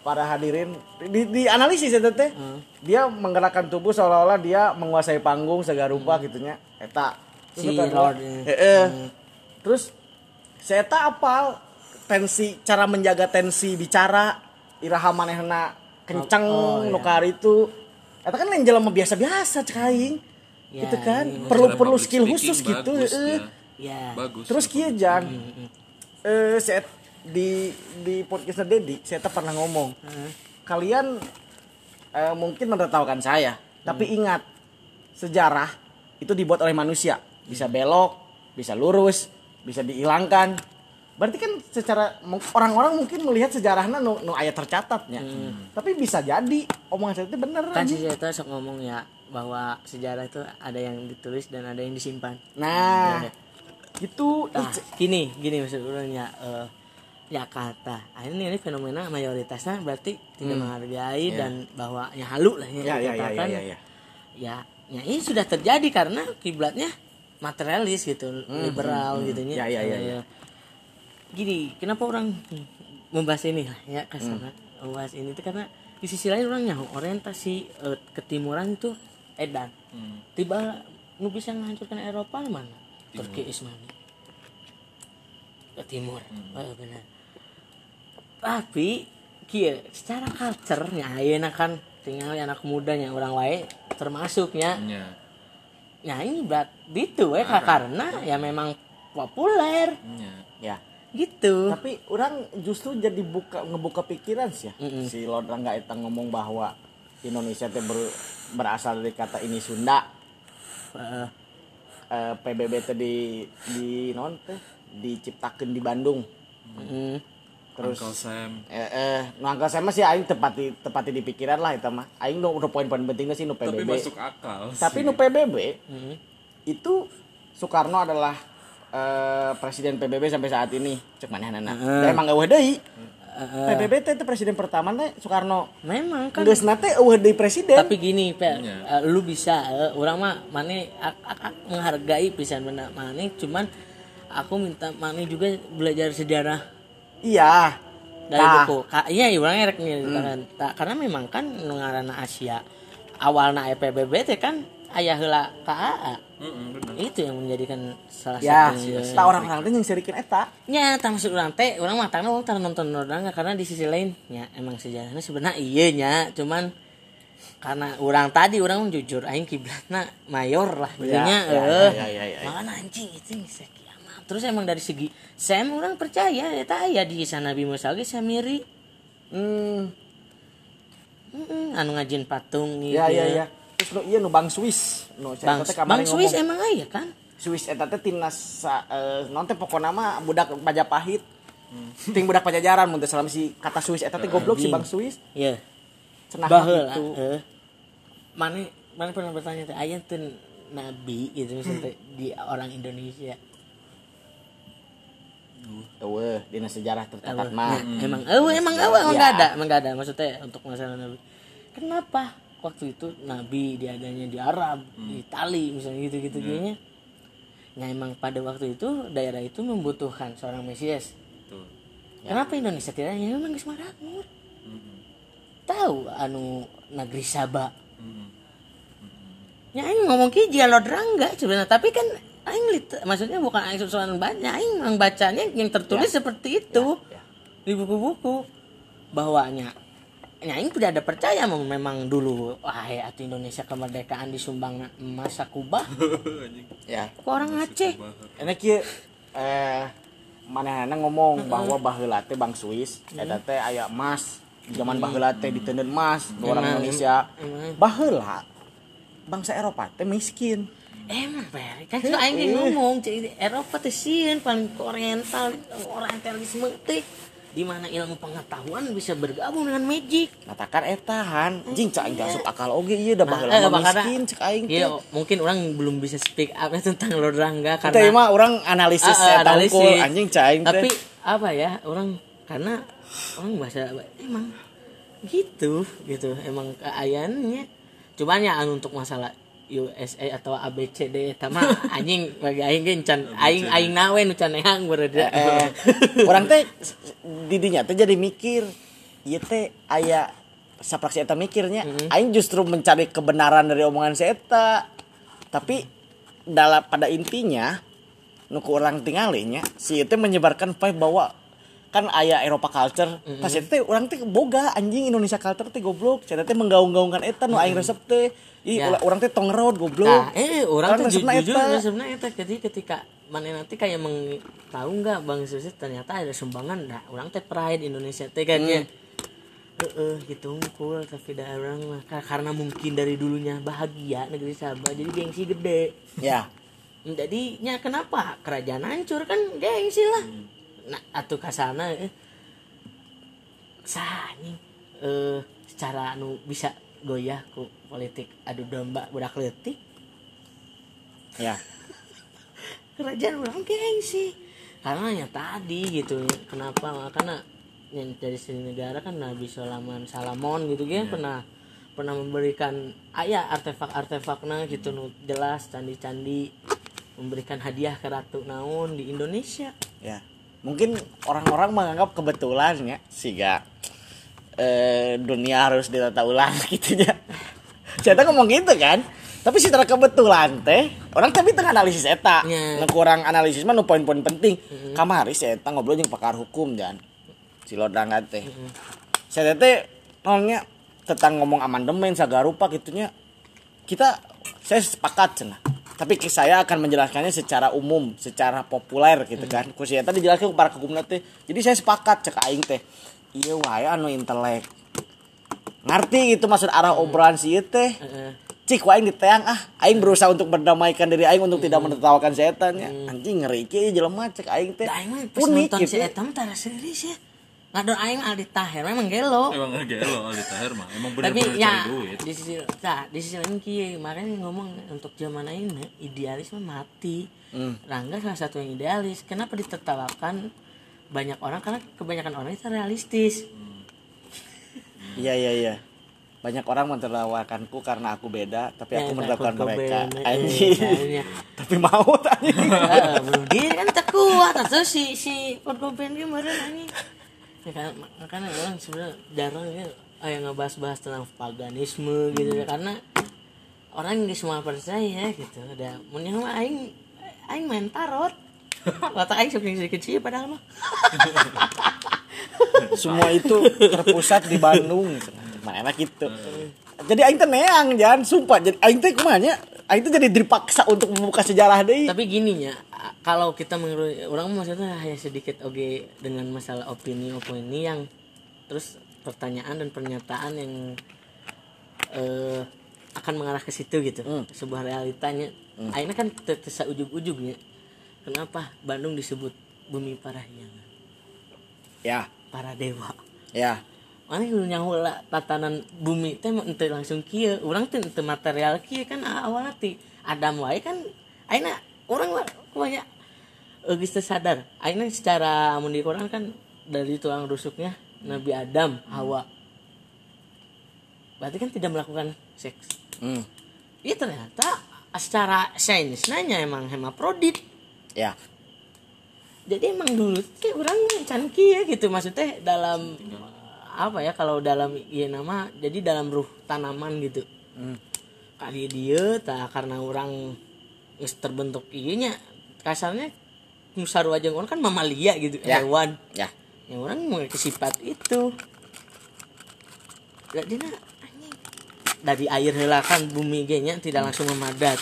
Para hadirin di, di analisis eta teh. Dia menggerakkan tubuh seolah-olah dia menguasai panggung segala rupa gitunya. Eta. Si Lord ini. Heeh. Terus saya tak apal tensi cara menjaga tensi bicara iraha manehna kenceng Oh, nu iya. itu eta kan lain jelema biasa-biasa cek aing Ya, gitu kan iya. perlu Cara perlu skill speaking khusus gitu bagus, heeh. ya. ya Bagus. terus kieu jang eh saya di di podcast Dedi saya tak pernah ngomong kalian eh, mungkin menertawakan saya tapi ingat sejarah itu dibuat oleh manusia bisa belok bisa lurus bisa dihilangkan berarti kan secara orang-orang mungkin melihat sejarahnya nu, nu ayat tercatatnya tapi bisa jadi omongan saya itu bener kan si Zeta sok ngomong ya bahwa sejarah itu ada yang ditulis dan ada yang disimpan. Nah gitu. Nah Ih, gini gini maksud orangnya eh ya kata ah, ini ini fenomena mayoritasnya berarti tidak menghargai dan bahwa ya halu lah Hmm. ya ya ya ya dikatakan. ya, ya. ya ya ini sudah terjadi karena kiblatnya materialis gitu liberal gitu Ya, ya, ya, ya. Gini kenapa orang membahas ini lah ya kasarnya Hmm. membahas ini itu karena di sisi lain orang nyaho orientasi eh, ketimuran itu edan. Hmm. tiba nu bisa menghancurkan Eropa mana? Turki Ismani. Ke timur. Oh, benar. Tapi kia secara culture-nya ayeuna kan? Tinggal anak mudanya orang wae termasuknya. Ya. ya ini berat gitu we Kak, karena ya memang populer. Ya. ya gitu. Tapi orang justru jadi buka ngebuka pikiran sih ya. Si Lord Rangga itu ngomong bahwa Indonesia teh ber- berasal dari kata ini Sunda. Eh, Eh, PBB teh di di non teh diciptakeun di Bandung. Mm, terus Uncle Sam. eh, eh nu angka saya mah sih aing tepati tepati di pikiran lah itu mah. Aing nu udah poin-poin pentingnya sih nu Tapi PBB masuk akal. tapi nu PBB mm, itu Soekarno adalah eh, presiden PBB sampai saat ini. Cek mana nana? Heeh. emang eueuh deui. Eh, eh, PBB teh teh presiden pertama teh Soekarno. Memang kan. Geus nate eueuh deui presiden. Tapi gini pe Iya. eh, lu bisa eh, orang mah mane ak- ak- ak menghargai pisan benar mane cuman aku minta mane juga belajar sejarah. Iya. Dari Tah. buku. Ka, iya iya orang erek nih kan. Ta- karena memang kan nu ngaranna Asia awalna EPBB teh kan ayah heula KAA Mm-mm, itu yang menjadikan salah ya satu tak orang-orang teh yang serikin eta Ya, tak masuk orang teh, orang matangnya orang tak nonton orang karena di sisi lain, ya emang sejarahnya sebenarnya iya nya, cuman karena orang tadi orang jujur, aing kiblatna mayor lah, jadinya ya, ya, eh, ya, ya, ya, ya. anjing itu kiamat. Terus emang dari segi, saya orang percaya, ya tak? Ya di sana Nabi Musa ge samiri, hmm. Mm-mm, anu ngajin patung gitu ya ya ya terus nu iya nu Bang Swiss nu Bang, Bang Swiss ngomong. emang aya kan? Swiss eta teh timnas sa- eh, non teh pokona mah budak Majapahit ting budak pajajaran mun teh salam si kata Swiss eta teh goblok si Bang Swiss Iya. cenah Baheula gitu eh. Mana mana pernah bertanya teh aya tuh nabi gitu misalnya teh di orang Indonesia. eueuh dina sejarah tercatat Nah, mah emang eueuh emang eueuh emang Iya. enggak ada, emang enggak ada maksudnya untuk masalah nabi. Kenapa waktu itu nabi diadanya di Arab, di Itali misalnya gitu-gitu kayaknya. Nah emang pada waktu itu daerah itu membutuhkan seorang Mesias. Tuh. Kenapa Indonesia tidak? Ya memang geus makmur. Tahu anu negeri Sabah. Mm-mm. Ya ini ngomong ki jika sebenarnya tapi kan aing maksudnya bukan aing susulan banyak aing bacanya yang tertulis seperti itu Ya, di buku-buku bahwanya ya aing tidak ada percaya mem- memang dulu wah ya Indonesia kemerdekaan disumbang emas Kuba ya. Kok orang Aceh? Enak ya eh mana ngomong bahwa baheula teh bang Swiss eta teh aya emas. Zaman baheula teh diteundeun emas orang Indonesia. Emang. baheula bangsa Eropa teh miskin. Emang Fer kan itu aing yang ngomong Eropa teh sieun paling oriental orientalisme teh di mana ilmu pengetahuan bisa bergabung dengan magic. Katakan etahan. Jing cak aing asup akal. Oge ieu da Nah, baheula eh, mah makanya- miskin cek aing Iya, teh. mungkin orang belum bisa speak up tentang Lord Rangga Teh karena mah orang analisis ah, eta analisis. anjing cak aing teh. Tapi apa ya, orang karena orang bahasa emang gitu, gitu. Emang keayaannya. Cuman ya anu untuk masalah USA atau ABCD eta mah anjing bagi aing ge can aing aing nawe nu can neang berada. eh orang teh didinya teh jadi mikir ieu teh aya sapraksi eta mikirnya. Aing justru mencari kebenaran dari omongan si eta. Tapi dalam pada intinya nuku orang tinggalnya si itu menyebarkan vibe bahwa kan aya Eropa culture pas itu teh orang teh boga anjing Indonesia culture teh goblok. Saya teh menggaung-gaungkan eta nu aing resep teh. Ih, Ya. orang teh tong raud goblok. Nah, eh orang Kan tuh ju- resepna jujur eta. sebenarnya eta. Ketika ketika mana nanti kayak meng tahu nggak bang Susi ternyata ada sumbangan. Nah orang teh pride Indonesia teh kan ya. Heeh, gitu unggul tapi dah orang mah Ka- karena mungkin dari dulunya bahagia negeri Sabah jadi gengsi gede. Ya. Jadinya kenapa? Kerajaan hancur kan gengsi lah nah atau kasana eh. Sah nih eh secara anu bisa goyah ku politik. Adu domba budak letik ya. Kerajaan orang gengsi. Karena ya tadi gitu kenapa? Karena yang dari sini negara kan Nabi Sulaiman Salamon gitu kan pernah pernah memberikan ayah artefak-artefaknya gitu nu jelas candi-candi. Memberikan hadiah ke ratu naun di Indonesia. Ya mungkin orang-orang menganggap kebetulan ya sehingga eh, dunia harus ditata ulang gitu ya. Saya ngomong gitu kan? Tapi secara kebetulan teh orang tapi tengah analisis eta. Ya. nu kurang analisis mah nu poin-poin penting. Kamari saya eta ngobrol jeung pakar hukum dan si lodang teh saya teh nolnya tentang ngomong amandemen sagarupa gitunya kita saya sepakat cenah tapi saya akan menjelaskannya secara umum secara populer gitu kan. Kursi eta dijelaskan ke para hukumna teh. Jadi saya sepakat cek aing teh. Iya wae anu intelek. Ngerti gitu maksud arah obrolan si teh? Cik wae diteang ah aing berusaha untuk berdamaikan diri aing untuk tidak menertawakan setannya anjing ngeri kieu jelema cek aing teh. Unik gitu si Eta mah tara serius ya ngadon aing Aldi Taher memang gelo. Emang gelo Aldi Taher mah. Emang tapi bener-bener ya cari duit. di sisi nah, di sisi lain kieu makanya ngomong untuk zaman ini idealisme mati. Hmm. Rangga salah satu yang idealis. Kenapa ditertawakan banyak orang? Karena kebanyakan orang itu realistis. Iya iya iya. Banyak orang menertawakanku karena aku beda tapi aku Ya, menertawakan Kurt mereka. eh, anjing. Misalnya. tapi mau anjing. Ah, belum diri kan tak kuat. Atau si si Kurt Cobain kemarin anjing ya kan makanya orang sebenarnya jarang ya yang ngebahas-bahas tentang paganisme gitu ya karena orang nggak semua percaya gitu. Ada mending mah aing aing main tarot. Watak aing sedikit sedikit sih padahal mah. Semua itu terpusat di Bandung mana enak gitu. Jadi aing teh neang jangan sumpah. Jadi aing teh kumanya aing teh jadi dipaksa untuk membuka sejarah deui. Tapi gini ya kalau kita menurut orang maksudnya hanya sedikit oke dengan masalah opini opini yang terus pertanyaan dan pernyataan yang eh, akan mengarah ke situ gitu. Sebuah realitanya. Akhirnya kan tertesa ujung-ujungnya kenapa Bandung disebut bumi parahyangan? Ya. Para dewa. Ya. Mana yang nyawa tatanan bumi teh ente langsung kia orang teh ente material kia kan awal ti Adam wae kan aina orang banyak teu sadar. Aina secara mun di Quran kan dari tulang rusuknya Nabi Adam Hawa. Berarti kan tidak melakukan seks. Hmm. iya ternyata secara sains nanya emang hemaprodit ya. Jadi emang dulu teh orang can kieu gitu. Maksudnya dalam apa ya kalau dalam iya nama jadi dalam ruh tanaman gitu. Hmm. kali dia tak karena orang terbentuk ieu nya kasarnya musarua jeung orang kan mamalia gitu Ya. hewan ya. Yang orang memiliki sifat itu. Jadi nah, anjing. Dari air heula kan bumi ge nya tidak langsung memadat.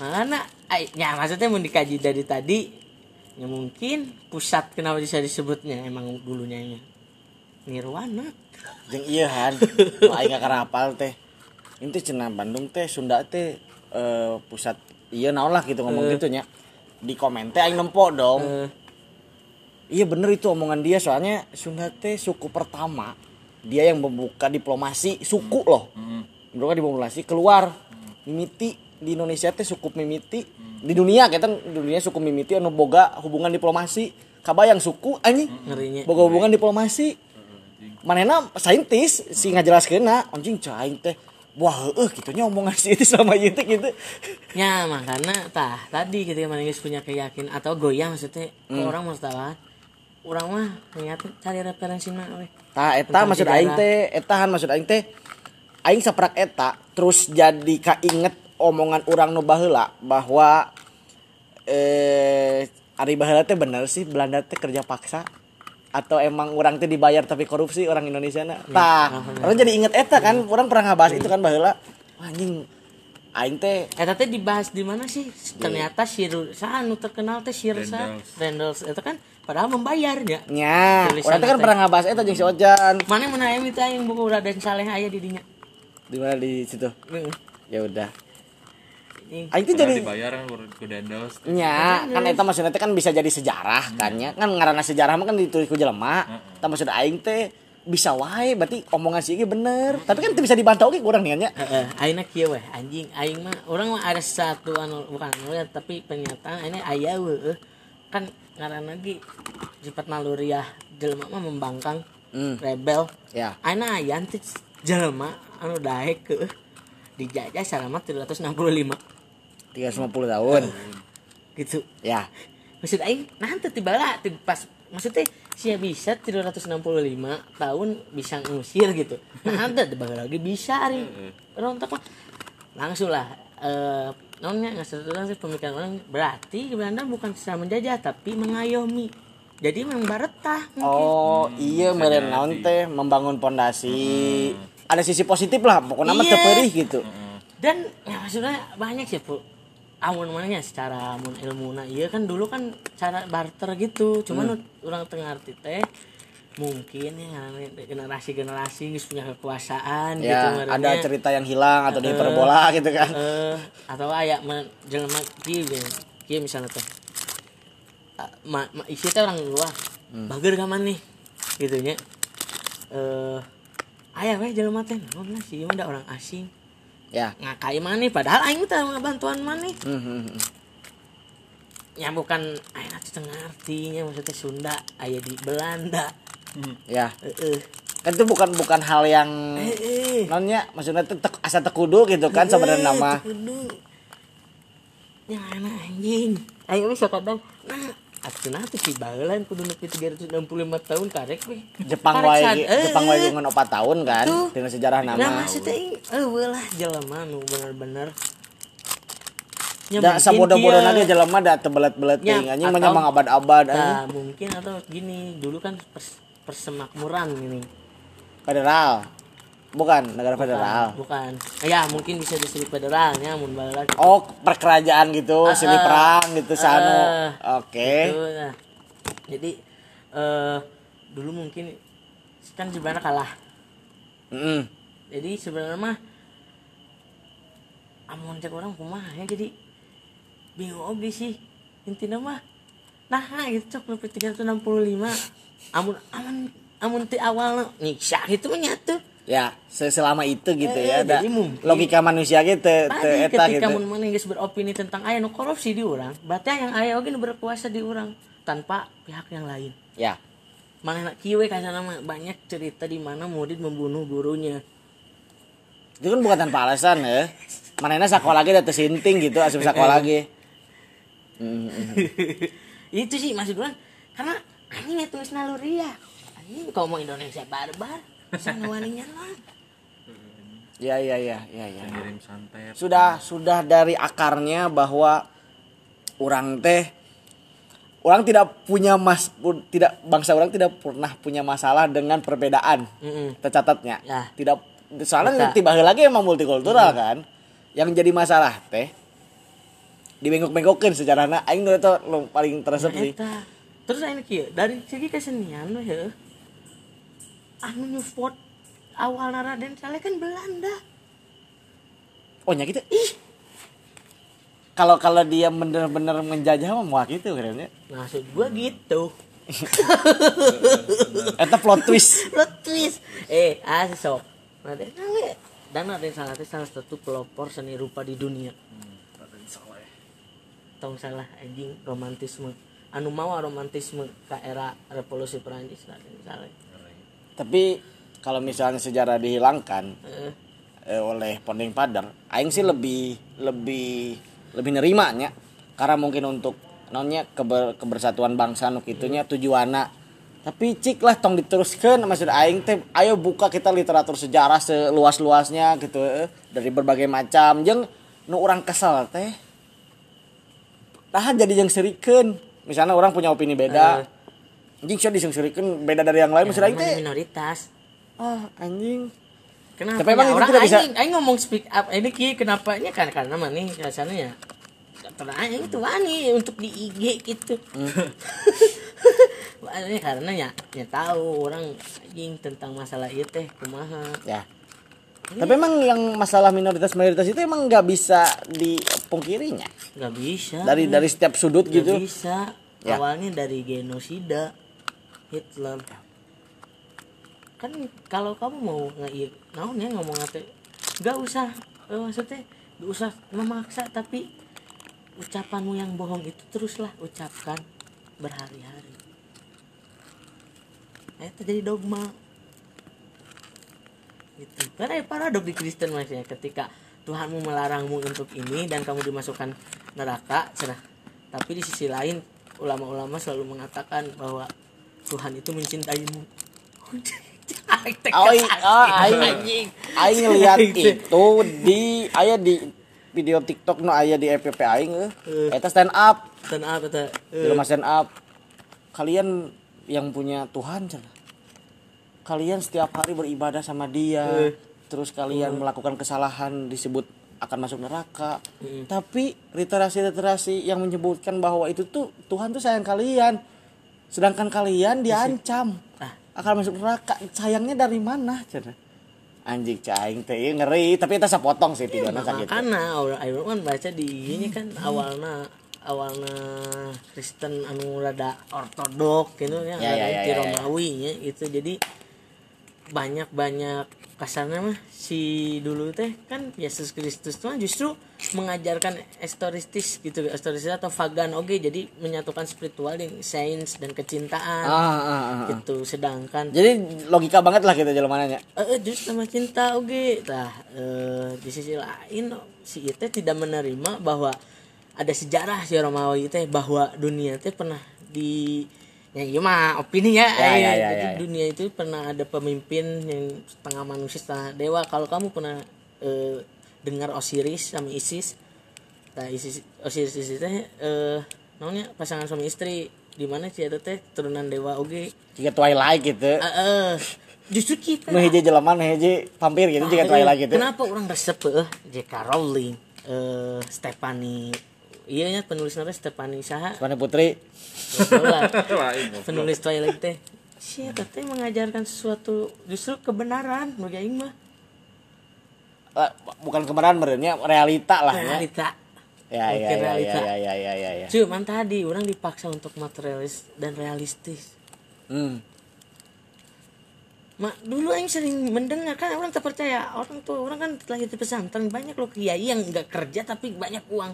Mana ya maksudnya mau dikaji dari tadi ya mungkin pusat kenapa bisa disebutnya emang dulunya nya nirwana. Jeung iya han. Gak apal teh. Ini teh cenah Bandung teh Sunda teh eh, pusat iya naon lah gitu ngomong gitu nya. Di komen teh aing nempo dong. Eh, iya bener itu omongan dia soalnya Sunda teh suku pertama. Dia yang membuka diplomasi suku loh. Hmm. membuka diplomasi keluar. Mimiti di Indonesia teh suku mimiti. Di dunia kita di dunia suku mimiti anu boga hubungan diplomasi. Kabayang suku anjing. Ngerinya. Boga hubungan diplomasi. Manena saintis si ngajelaskeunna anjing caing teh wah heueuh kitunya omongan si itu sama teh gitu. Ya makanya tah tadi ketika mana geus punya keyakinan atau goyah maksudnya ke orang mau tahu orang mah ternyata cari referensi mah weh. Tah eta maksud aing teh eta han maksud aing teh aing saprak eta terus jadi kainget omongan orang nu baheula bahwa eh ari baheula teh bener sih Belanda teh kerja paksa atau emang orang teh dibayar tapi korupsi orang Indonesia na tah orang jadi inget eta kan orang pernah ngabahas itu kan baheula Wah, anjing aing teh Eta teh dibahas di mana sih? Ternyata Shir anu terkenal teh Shirsa Randalls itu kan padahal membayarnya. nya orang teh kan pernah ngabahas eta jeung si Ojan Mana yang menayang itu yang buku Raden Saleh aya di dinya. di mana di situ Heeh. ya udah. Aing teh Padahal jadi dibayar ke Dandos nya kan eta maksudnya teh kan bisa jadi sejarah kan ya. Kan ngaranna sejarah mah kan ditulis ku jelema. Tah maksud aing teh bisa wae berarti omongan si Iki bener. Tapi kan teu bisa dibantau ge kurang nih nya Heeh, ayeuna kieu weh anjing. Aing mah orang mah ada satu anu bukan anu ya, tapi pernyataan ini aya weh kan ngaran lagi sifat naluriah jelema mah membangkang Hmm. rebel. Ya. Ayeuna aya teh jelema anu daek ke dijajah selama 365 350 tahun. Gitu. Ya. Maksud aing nanti tiba lah tiba pas maksudnya sia bisa 365 tahun bisa ngusir gitu. Nah ada tiba lagi bisa ari. Rontok mah. Langsung lah eh nonnya nggak sih pemikiran orang berarti Belanda bukan secara menjajah tapi mengayomi. Jadi memang baretah mungkin. Oh iya meren naon teh membangun pondasi. Ada sisi positif lah pokoknya mah Iya. teu peurih gitu dan ya maksudnya banyak sih amun mananya secara amun ilmu. Iya kan dulu kan cara barter gitu. Cuman orang tengah arti teh mungkin ya generasi generasi geus punya kekuasaan gitu ya ngarannya. ada cerita yang hilang atau di hiperbola gitu kan. Eh atau aya men jelema kieu ge kieu misalnya teh ma, ma isi teh orang luar bager ka nih? Gitu nya. Eh aya we jelema teh naon sih? Mah da orang asing ya. Ngakai mana padahal aing teh bantuan mana Hmm, hmm, hmm. ya bukan aing atuh teu ngartinya maksudnya Sunda aya di Belanda. Ya. Heeh. Kan itu bukan bukan hal yang heeh. nonnya maksudnya teh tek- asa tekudu gitu kan sebenarnya nama. kudu. Yang anjing. Aing bisa kadang nah atuh nah tuh si baheula kudu nepi 365 tahun karek we Jepang wae Jepang wae geungeun 4 tahun kan Tuh. dengan sejarah nama. Nah maksudnya ini eueuh lah jelema nu bener-bener. Ya, da sabodo-bodo kieu- nage jelema da tebelet-belet Ya, teuing anjing mah abad-abad anjing. Nah, mungkin atau gini, dulu kan pers- persemakmuran ini. federal bukan negara federal Bukan. Ya, mungkin bisa disebut federalnya mun bala oh perkerajaan gitu Ah, silih ah. perang gitu sanu Ah. oke Gitu, nah. Jadi eh dulu mungkin kan sebenarnya kalah. Mm-mm. Jadi sebenarnya mah amun cek orang kumaha ya jadi bingung oge sih intinya mah nah gitu cok lebih 365 amun amun amun ti awal nyiksa gitu mah nyatu ya se- selama itu gitu Eh, ya da jadi mungkin- logika manusia gitu te tadi eta ketika gitu. mun mana geus beropini tentang aya nu korupsi di urang berarti yang aya oge nu berkuasa di urang tanpa pihak yang lain. Ya. Mana kieu we kana mah banyak cerita di mana murid membunuh gurunya. Itu kan bukan tanpa alasan ya. Manehna sekolah lagi teu sinting gitu asup sekolah lagi itu sih maksud orang karena anjing ya tulis naluri ya anjing kalau mau Indonesia barbar waninya lah Ya ya ya ya ya. Sudah sudah dari akarnya bahwa orang teh orang tidak punya mas tidak bangsa orang tidak pernah punya masalah dengan perbedaan. Mm-mm. Tercatatnya. Ya. Tidak soalnya tiba lagi emang multikultural kan. Yang jadi masalah teh dibengkok-bengkokin sejarahnya aing lu paling teresep Nah, sih. terus ini kieu dari segi kesenian we heuh. Anu nyupport awal Raden Saleh kan Belanda. Oh nya gitu. Ih. Kalau kalau dia bener-bener menjajah mah gitu kayaknya. maksud gua gitu. Eta plot twist. plot twist. Eh ah sok Raden Saleh. Dan Raden Saleh teh salah satu pelopor seni rupa di dunia. Tong salah anjing romantisme. Anu mau romantisme ke era revolusi Perancis Raden Saleh Tapi kalau misalnya sejarah dihilangkan Heeh. eh, oleh Pondeng Padar, aing sih lebih lebih lebih nerimanya. Karena mungkin untuk nonnya keber, kebersatuan bangsa nuk itunya tujuanna tapi cik lah tong diteruskan maksud aing teh ayo buka kita literatur sejarah seluas-luasnya gitu eh, dari berbagai macam. Jeung nu orang kesel teh. Tahan jadi yang serikan. Misalnya orang punya opini beda anjing sih diserikan beda dari yang lain aing Namanya teh minoritas ah anjing Kenapa? Tapi emang ya? orang tidak bisa- aing, aing ngomong speak up ini ki kenapanya kan karena mana rasanya ya karena aing itu wani untuk di IG gitu. Hmm. Wani karena ya ya tahu orang anjing tentang masalah itu teh kumaha. ya tapi emang yang masalah minoritas mayoritas itu emang nggak bisa dipungkirinya Gak bisa. dari dari setiap sudut Nggak gitu bisa. Ya. Awalnya dari genosida Hitler. Kan kalau kamu mau nge naon ya ngomong ate? Nggak usah eh, maksudnya nggak usah memaksa tapi ucapanmu yang bohong itu teruslah ucapkan berhari-hari. Nah, itu jadi dogma. Gitu. Karena ya paradok di Kristen mas ya. Ketika Tuhanmu melarangmu untuk ini dan kamu dimasukkan neraka cerah. Tapi di sisi lain ulama-ulama selalu mengatakan bahwa Tuhan itu mencintaimu. Aing- aing ngeliat itu. di aya di video TikTok no aya di FPP aing eh. eta stand up. Dan apa tuh jelema stand up. Kalian yang punya Tuhan cenah kalian setiap hari beribadah sama dia. Eh. terus kalian melakukan kesalahan disebut akan masuk neraka. Tapi literasi-literasi yang menyebutkan bahwa itu tuh Tuhan tuh sayang kalian sedangkan kalian diancam. Ah. akan masuk neraka. Sayangnya dari mana? Cenah anjing caing teh ngeri. Tapi itu sapotong sih videonya gitu. karena orang orang kan baca di ini kan awalnya awalnya Kristen anu rada ortodok gitu ya, Ya, ya, rada ya, anti ya, ya. Romawi itu jadi banyak banyak kasarnya mah si dulu teh kan Yesus Kristus tuh justru mengajarkan historistis gitu historistis atau pagan oke jadi menyatukan spiritual dengan sains dan kecintaan ah, ah, ah, ah. gitu. Sedangkan jadi logika banget lah kita jelemananya eh justru sama cinta oke. Nah eh, di sisi lain si itu tidak menerima bahwa ada sejarah si Romawi teh bahwa dunia teh pernah di ya iya mah opini ya, Ya, ya, ya, jadi ya, ya. dunia itu pernah ada pemimpin yang setengah manusia setengah dewa kalau kamu pernah eh, dengar Osiris sama Isis nah Isis Osiris Isis teh eh namanya pasangan suami istri di mana sih ada teh turunan dewa oke jika Twilight gitu Eh, eh, justru kita nu hiji jelema nu hiji vampir gitu jika Ah, Twilight iya. gitu Kenapa orang resep eh J.K. Rowling eh Stephanie iya nya penulis nama Stephanie Saha Mana Putri. Penulis Twilight teh. Sih teh mengajarkan sesuatu justru kebenaran bagi aing mah. Eh, bukan kemarahan berarti realita lah ya. Realita. Ya ya ya ya realita. ya ya ya ya ya. Cuman tadi orang dipaksa untuk materialis dan realistis. Hmm. Mak, dulu aing sering mendengar kan orang tak percaya orang tuh orang kan lahir di pesantren banyak loh kiai yang nggak kerja tapi banyak uang.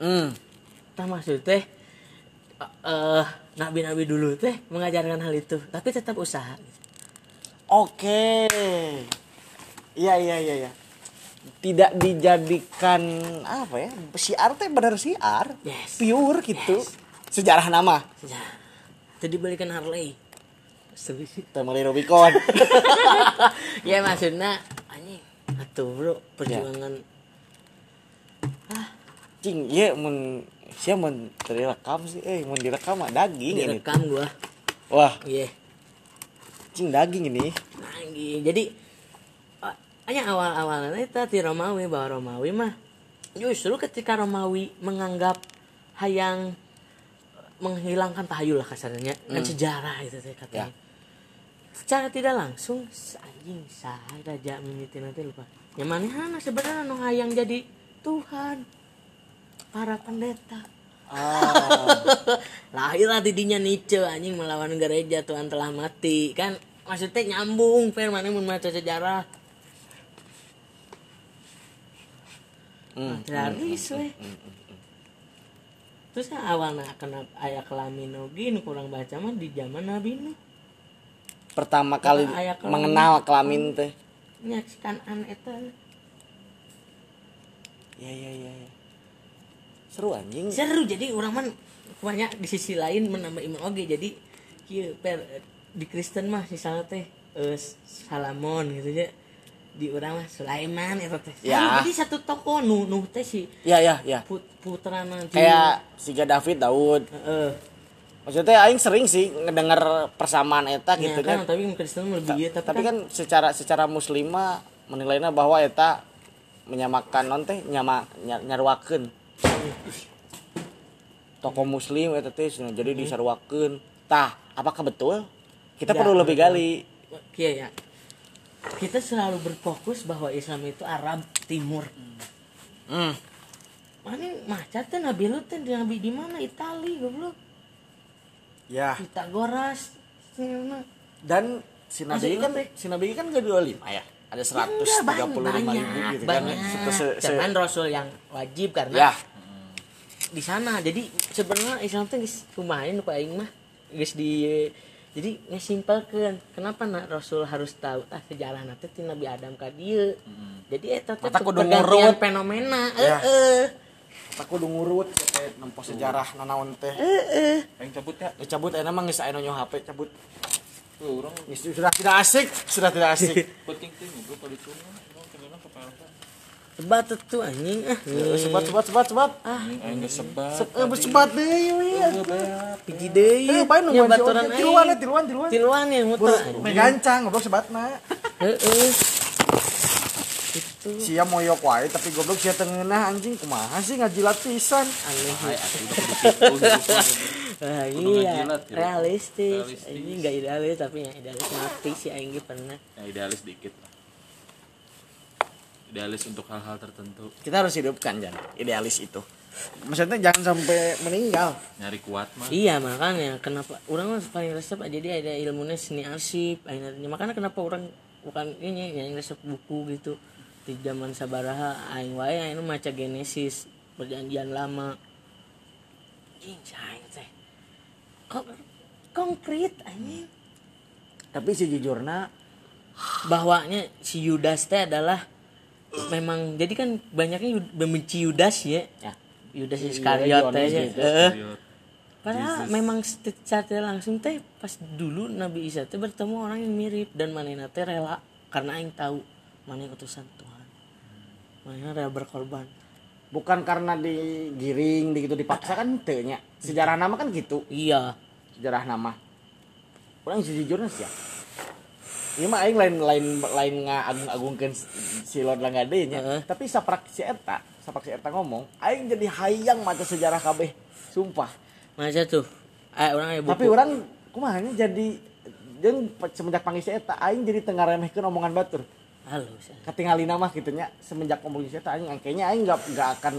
Hmm. Tah maksud teh eh nabi-nabi dulu teh mengajarkan hal itu, tapi tetap usaha. oke. Iya iya iya ya tidak dijadikan apa ya siar teh bener siar. Yes. pure gitu. Sejarah nama. Ya. Tadi balikan Harley. Temeli Rubicon. Ya maksudnya anjing. Atuh bro perjuangan. Cing iya mun sia mun direkam sih. Eh mun direkam mah daging ini. Direkam gua. Wah. Iya. Cing daging ini. Lagi jadi hanya awal awalnya itu di Romawi bahwa Romawi mah justru ketika Romawi menganggap hayang menghilangkan tahayul lah kasarnya kan sejarah itu teh katanya. Secara tidak langsung anjing sah raja mimiti nanti lupa. Yang mana sebenarnya nu hayang jadi Tuhan para pendeta. Lahirlah didinya Nietzsche anjing melawan gereja Tuhan telah mati. Kan maksudnya nyambung fair mana mun maca sejarah. Hmm, Traris weh. terus kan awalnya kenapa ayah kelamin nu kurang baca mah di zaman Nabi Nuh. Pertama kali aya kelamin. mengenal kelamin teh. Nyaksikan an eta. Ya ya ya ya seru anjing. Seru jadi orang mah banyak di sisi lain menambah iman. Oge jadi kieu per di Kristen mah misalnya teh eh, Salamon gitu ya. Di orang mah Sulaiman itu teh. Ya. jadi satu tokoh nu nu teh si ya ya ya. Put, putra nanti kayak siga David Daud. Heeh. maksudnya aing sering sih ngedenger persamaan eta Ya, gitu kan, kan. tapi Kristen lebih gitu tapi, tapi kan secara secara muslimah menilainya bahwa eta menyamakan non teh nyama nya- nyaruakeun tokoh muslim eta teh jadi disaruakeun tah apakah betul kita Ya, perlu lebih betul. gali Iya ya. Kita selalu berfokus bahwa Islam itu Arab Timur. hmm. Mana maca teh Nabi Lut teh Nabi di mana? Itali goblok. ya Pitagoras. Dan si nabi kan si nabi kan gak dua lima ya ada seratus tiga puluh lima ribu banyak, gitu kan banyak. Se- se- se- Cuman Rasul yang wajib karena ya di sana. Jadi sebenarnya Islam teh geus kumaha ku aing mah geus di jadi ngesimpelkeun kenapa nak Rasul harus tahu ah sejarah nanti ti Nabi Adam ka dieu. Jadi eta teh Mata kudu pergantian ngurut. fenomena. Ya. Heeh. aku udah ngurut kayak nempo sejarah nanaon teh Aing cabut ya. Ya, cabut enak mah geus aya nu nyoh HP cabut Tuh orang sudah tidak asik sudah tidak asik penting tuh ngobrol pada cuma. Orang kenapa ke PLK. Sebat tuh anjing ah. sebat sebat sebat sebat Ah, geus sebat. Eh, bersebat deui we piji deui. Eh, nungguan si baturan aing. Tiluan ya, tiluan, tiluan. Tiluan yang muter. Buru megancang goblok sebatna. Heeh. Itu Sia moyok wae tapi goblok sia teu ngeunah anjing kumaha sih ngajilat pisan. aneh. Gitu. Ah, Kudu iya, ya. realistis. Realistis. Ini enggak idealis tapi yang idealis mati sih aing pernah. Ya idealis dikit lah. Idealis untuk hal-hal tertentu. Kita harus hidupkan Jan, idealis itu. Maksudnya jangan sampai meninggal. Nyari kuat mah. Iya makanya kenapa orang mah paling resep aja dia ada ilmunya seni arsip akhirnya makanya kenapa orang bukan ini yang resep buku gitu di zaman sabaraha aing wae aing maca Genesis perjanjian lama anjing cai teh kok konkret anjing Tapi sejujurnya bahwanya si Yudas teh adalah memang jadi kan banyaknya membenci Yudas ya ya Yudas Iya, Iskariot ya. Heeh. Lihat. Padahal memang secara langsung teh pas dulu Nabi Isa teh bertemu orang yang mirip dan manehna teh rela karena aing tahu mana utusan Tuhan. Manehna rela berkorban. bukan karena digiring gitu dipaksa kan teu nya. Sejarah nama kan gitu. Iya. sejarah nama orang sejujurnya sih ya ini mah aing lain lain lain ngagung-agungkeun si Lord Langgade nya Heeh. tapi saprak si eta saprak si eta ngomong aing jadi hayang maca sejarah kabeh sumpah Masa tuh? Eh orang buku. tapi orang kumaha nya jadi jeung semenjak panggil si eta aing jadi tengah remehkeun omongan batur halo. Sa. ketinggalin nama gitu nya semenjak ngomong si eta aing kayaknya aing nggak nggak akan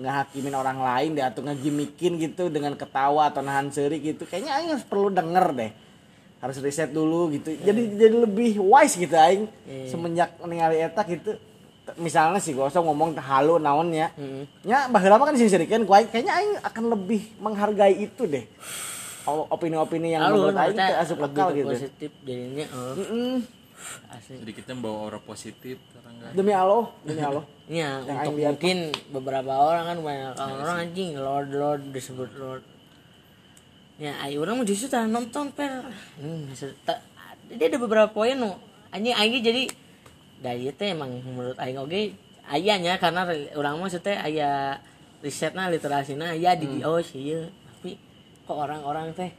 ngehakimin orang lain deh atau ngegimikin gitu dengan ketawa atau nahan seri gitu kayaknya aing harus perlu denger deh harus riset dulu gitu jadi jadi lebih wise gitu aing Iya. semenjak ningali eta gitu misalnya si gosong ngomong halu naonnya Heeh. nya baheula mah kan ku aing kayaknya aing akan lebih menghargai itu deh opini-opini yang Halo, menurut aing asup ke gitu positif jadinya oh, Mm-mm. asli. Jadi kita bawa aura positif guys. demi Allah demi Allah Ya, Yang untuk mungkin beberapa orang kan banyak orang anjing Lord Lord disebut Lord. Ya, ayo orang justru tak nonton per. Hmm, tak- dia ada beberapa poin no. Anjing aing jadi da ieu teh emang menurut aing oge ayanya karena re- urang mah teh aya risetna literasina aya di oh sieun tapi kok orang-orang teh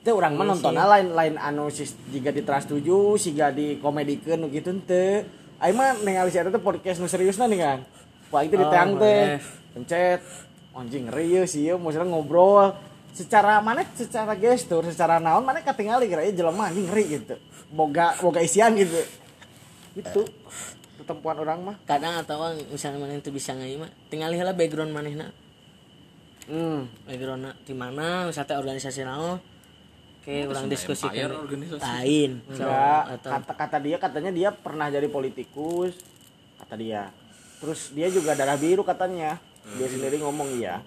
itu orang mah nontonnya lain lain anu sis jika di Trans 7 siga di komedikeun nu gitu teu aing mah ningali si eta teh podcast nu seriusna nih kan wah itu di Oh, teh. pencet. Anjing ngeri ya sih ya maksudnya ngobrol secara mana secara gestur secara naon mana katingali kira ya jelema anjing ngeri gitu. Boga boga isian gitu. Itu ketempuan orang mah. Kadang atau misalnya mana itu bisa ngai mah tinggal heula background manehna. Hmm. Backgroundna di mana misalnya organisasi naon Oke, orang diskusi lain. So, enggak atau kata kata dia katanya dia pernah jadi politikus kata dia. Terus dia juga darah biru katanya. Dia sendiri ngomong iya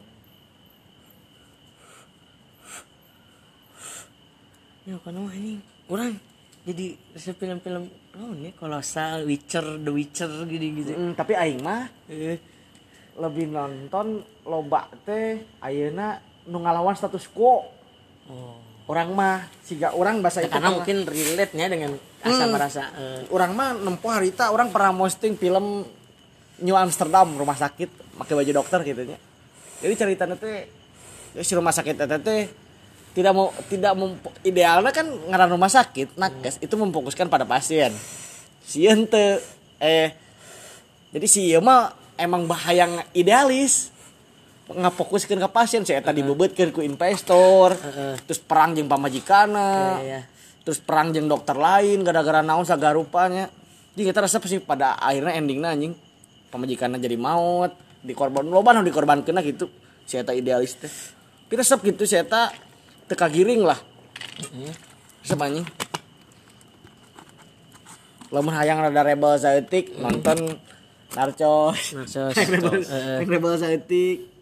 ya kan mah ini orang jadi resep film-film oh ini kolosal Witcher The Witcher gitu-gitu. Mm, tapi aing mah Eh, lebih nonton loba teh ayeuna nu ngalawan status quo. Oh. orang mah siga orang bahasa itu karena mungkin relate nya dengan asa merasa eh, orang mah nempuh harita orang pernah posting film New Amsterdam rumah sakit pakai baju dokter gitu nya. Jadi ceritanya teh ya si rumah sakit teh tidak mau tidak mem- idealnya kan ngaran rumah sakit nakes itu memfokuskan pada pasien. Sieun teu eh jadi si mah emang bahaya idealis. Ngafokuskeun ke pasien saya tadi dibebeutkeun ku investor Heeh. terus perang jeung pamajikana ya, ya. terus perang jeung dokter lain gara-gara naon sagarupanya jadi kita rasa sih pada akhirnya endingnya anjing pemajikannya jadi maut dikorban loba nu dikorbankeun gitu si eta idealis teh. Tapi resep gitu si eta teka giring lah. Anjing? Lamun hayang rada rebel saeutik nonton narcos Narcos. rebel Eh, eh. rebel saeutik.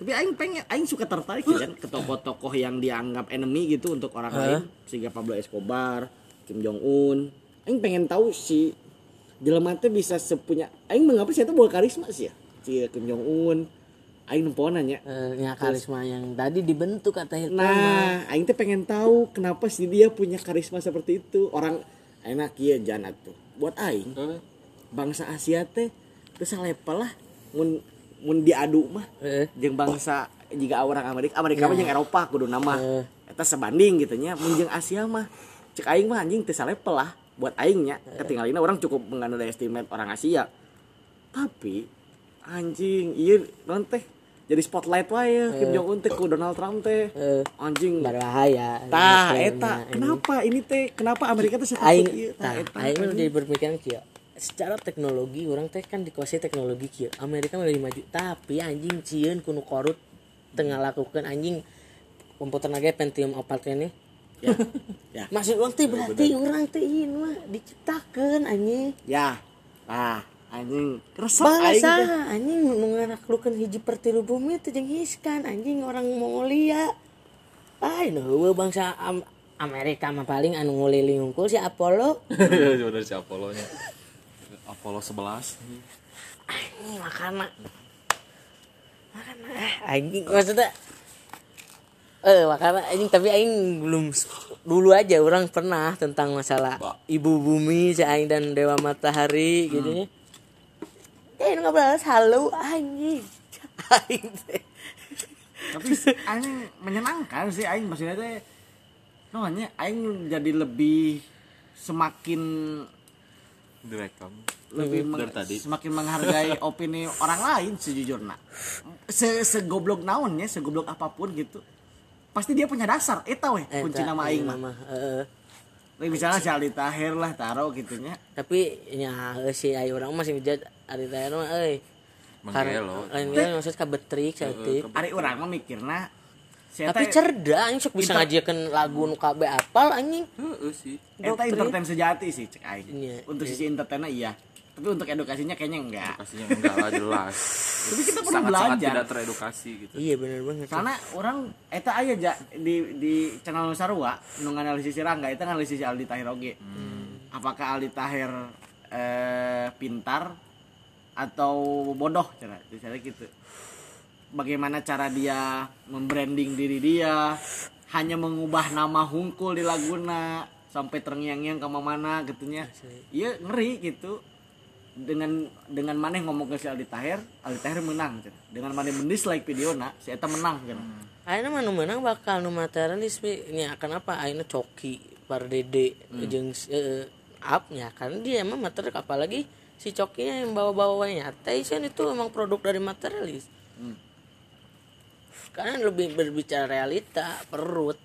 Tapi aing pengen aing suka tertarik kan ke tokoh-tokoh yang dianggap enemy gitu untuk orang lain. Sehingga Pablo Escobar Kim Jong Un aing pengen tahu si jelema teh bisa sepunya aing mengapa sih itu bawa karisma sih ya si Kim Jong Un aing nempoan nanya Eh, ya karisma yang tadi dibentuk kata Hilton Nah, aing teh pengen tahu kenapa sih dia punya karisma seperti itu. Orang enak kieu janat tuh. Buat aing, bangsa Asia teh teu salepel lah mun mun diadu mah Eh, jeung bangsa jika orang Amerika, Amerika mah jeung Eropa kudu nama. Eh. Eta sebanding gitu nya, mun jeung Asia mah cek aing mah anjing teu salepel lah buat aingnya. Ketinggalina orang cukup estimate orang Asia. Tapi anjing ieu non teh jadi spotlight wae Kim Jong Un teh ku Donald Trump teh. eh, Anjing. Berbahaya. Tah, eta. Nah, kenapa ini teh? Kenapa Amerika teh seperti ieu? tah aing jadi berpikiran kieu secara teknologi orang teh kan dikuasai teknologi kieu. Amerika lebih maju tapi anjing cieun kuno korut tengah lakukan anjing. Komputer naga Pentium 4 ini ya. Ya. Maksud orang teh berarti orang teh ieu mah diciptakeun anjing. Ya. Ah anjing resep aing anjing nu ngaraklukeun hiji pertilu bumi teh jeung hiskan anjing orang Mongolia. Ay nu bangsa Am- Amerika mah paling anu nguliling unggul si Apollo. Bener si Apollo-nya. Apollo 11. anjing makana makana eh anjing maksudnya eh makana anjing tapi aing belum dulu aja orang pernah tentang masalah Ba. ibu bumi si aing dan dewa matahari gitu ya. eh nggak balas halo anjing. Aing tapi aing menyenangkan sih aing maksudnya teh namanya aing jadi lebih semakin Direkam. lebih meng- tadi. semakin menghargai opini orang lain sejujurnya se segoblok naonnya segoblok apa pun gitu pasti dia punya dasar. Eta weh kunci nama aing mah. misalnya si Aldi Tahir lah taruh gitunya. Tapi ya si aing orang masih ngejat ari teh mah euy Menggelo. lain maksud kabetrik saeutik Ari orang mah mikirna tapi cerdas anjing sok bisa ngajiakeun lagu nu kabeh apal anjing Heeh sih. eta doktrin. entertain sejati sih cek aing. Iya, Untuk sisi entertainnya iya. Tapi untuk edukasinya kayaknya enggak. Kasihnya enggak lah jelas. Tapi kita perlu Sangat-sangat belajar. tidak teredukasi gitu. iya bener banget Karena orang eta aya ja di di channel Sarua nu nganalisis Rangga eta nganalisis Aldi Tahir oge. Apakah Aldi Tahir eh, pintar atau bodoh cara cara gitu. Bagaimana cara dia membranding diri dia hanya mengubah nama hungkul di laguna sampai terngiang-ngiang ke mana gitunya iya ngeri gitu. Dengan dengan maneh ngomong ke si Aldi Taher Aldi Taher menang gitu. dengan maneh mendislike video na si Eta menang gitu. Ayeuna mah nu menang bakal nu materialis nya kenapa ayeuna coki par dede jeung eh, up nya. Kan dia emang material apalagi si cokinya yang bawa-bawa nyata Isen itu emang produk dari materialis Hmm. karena lebih berbicara realita perut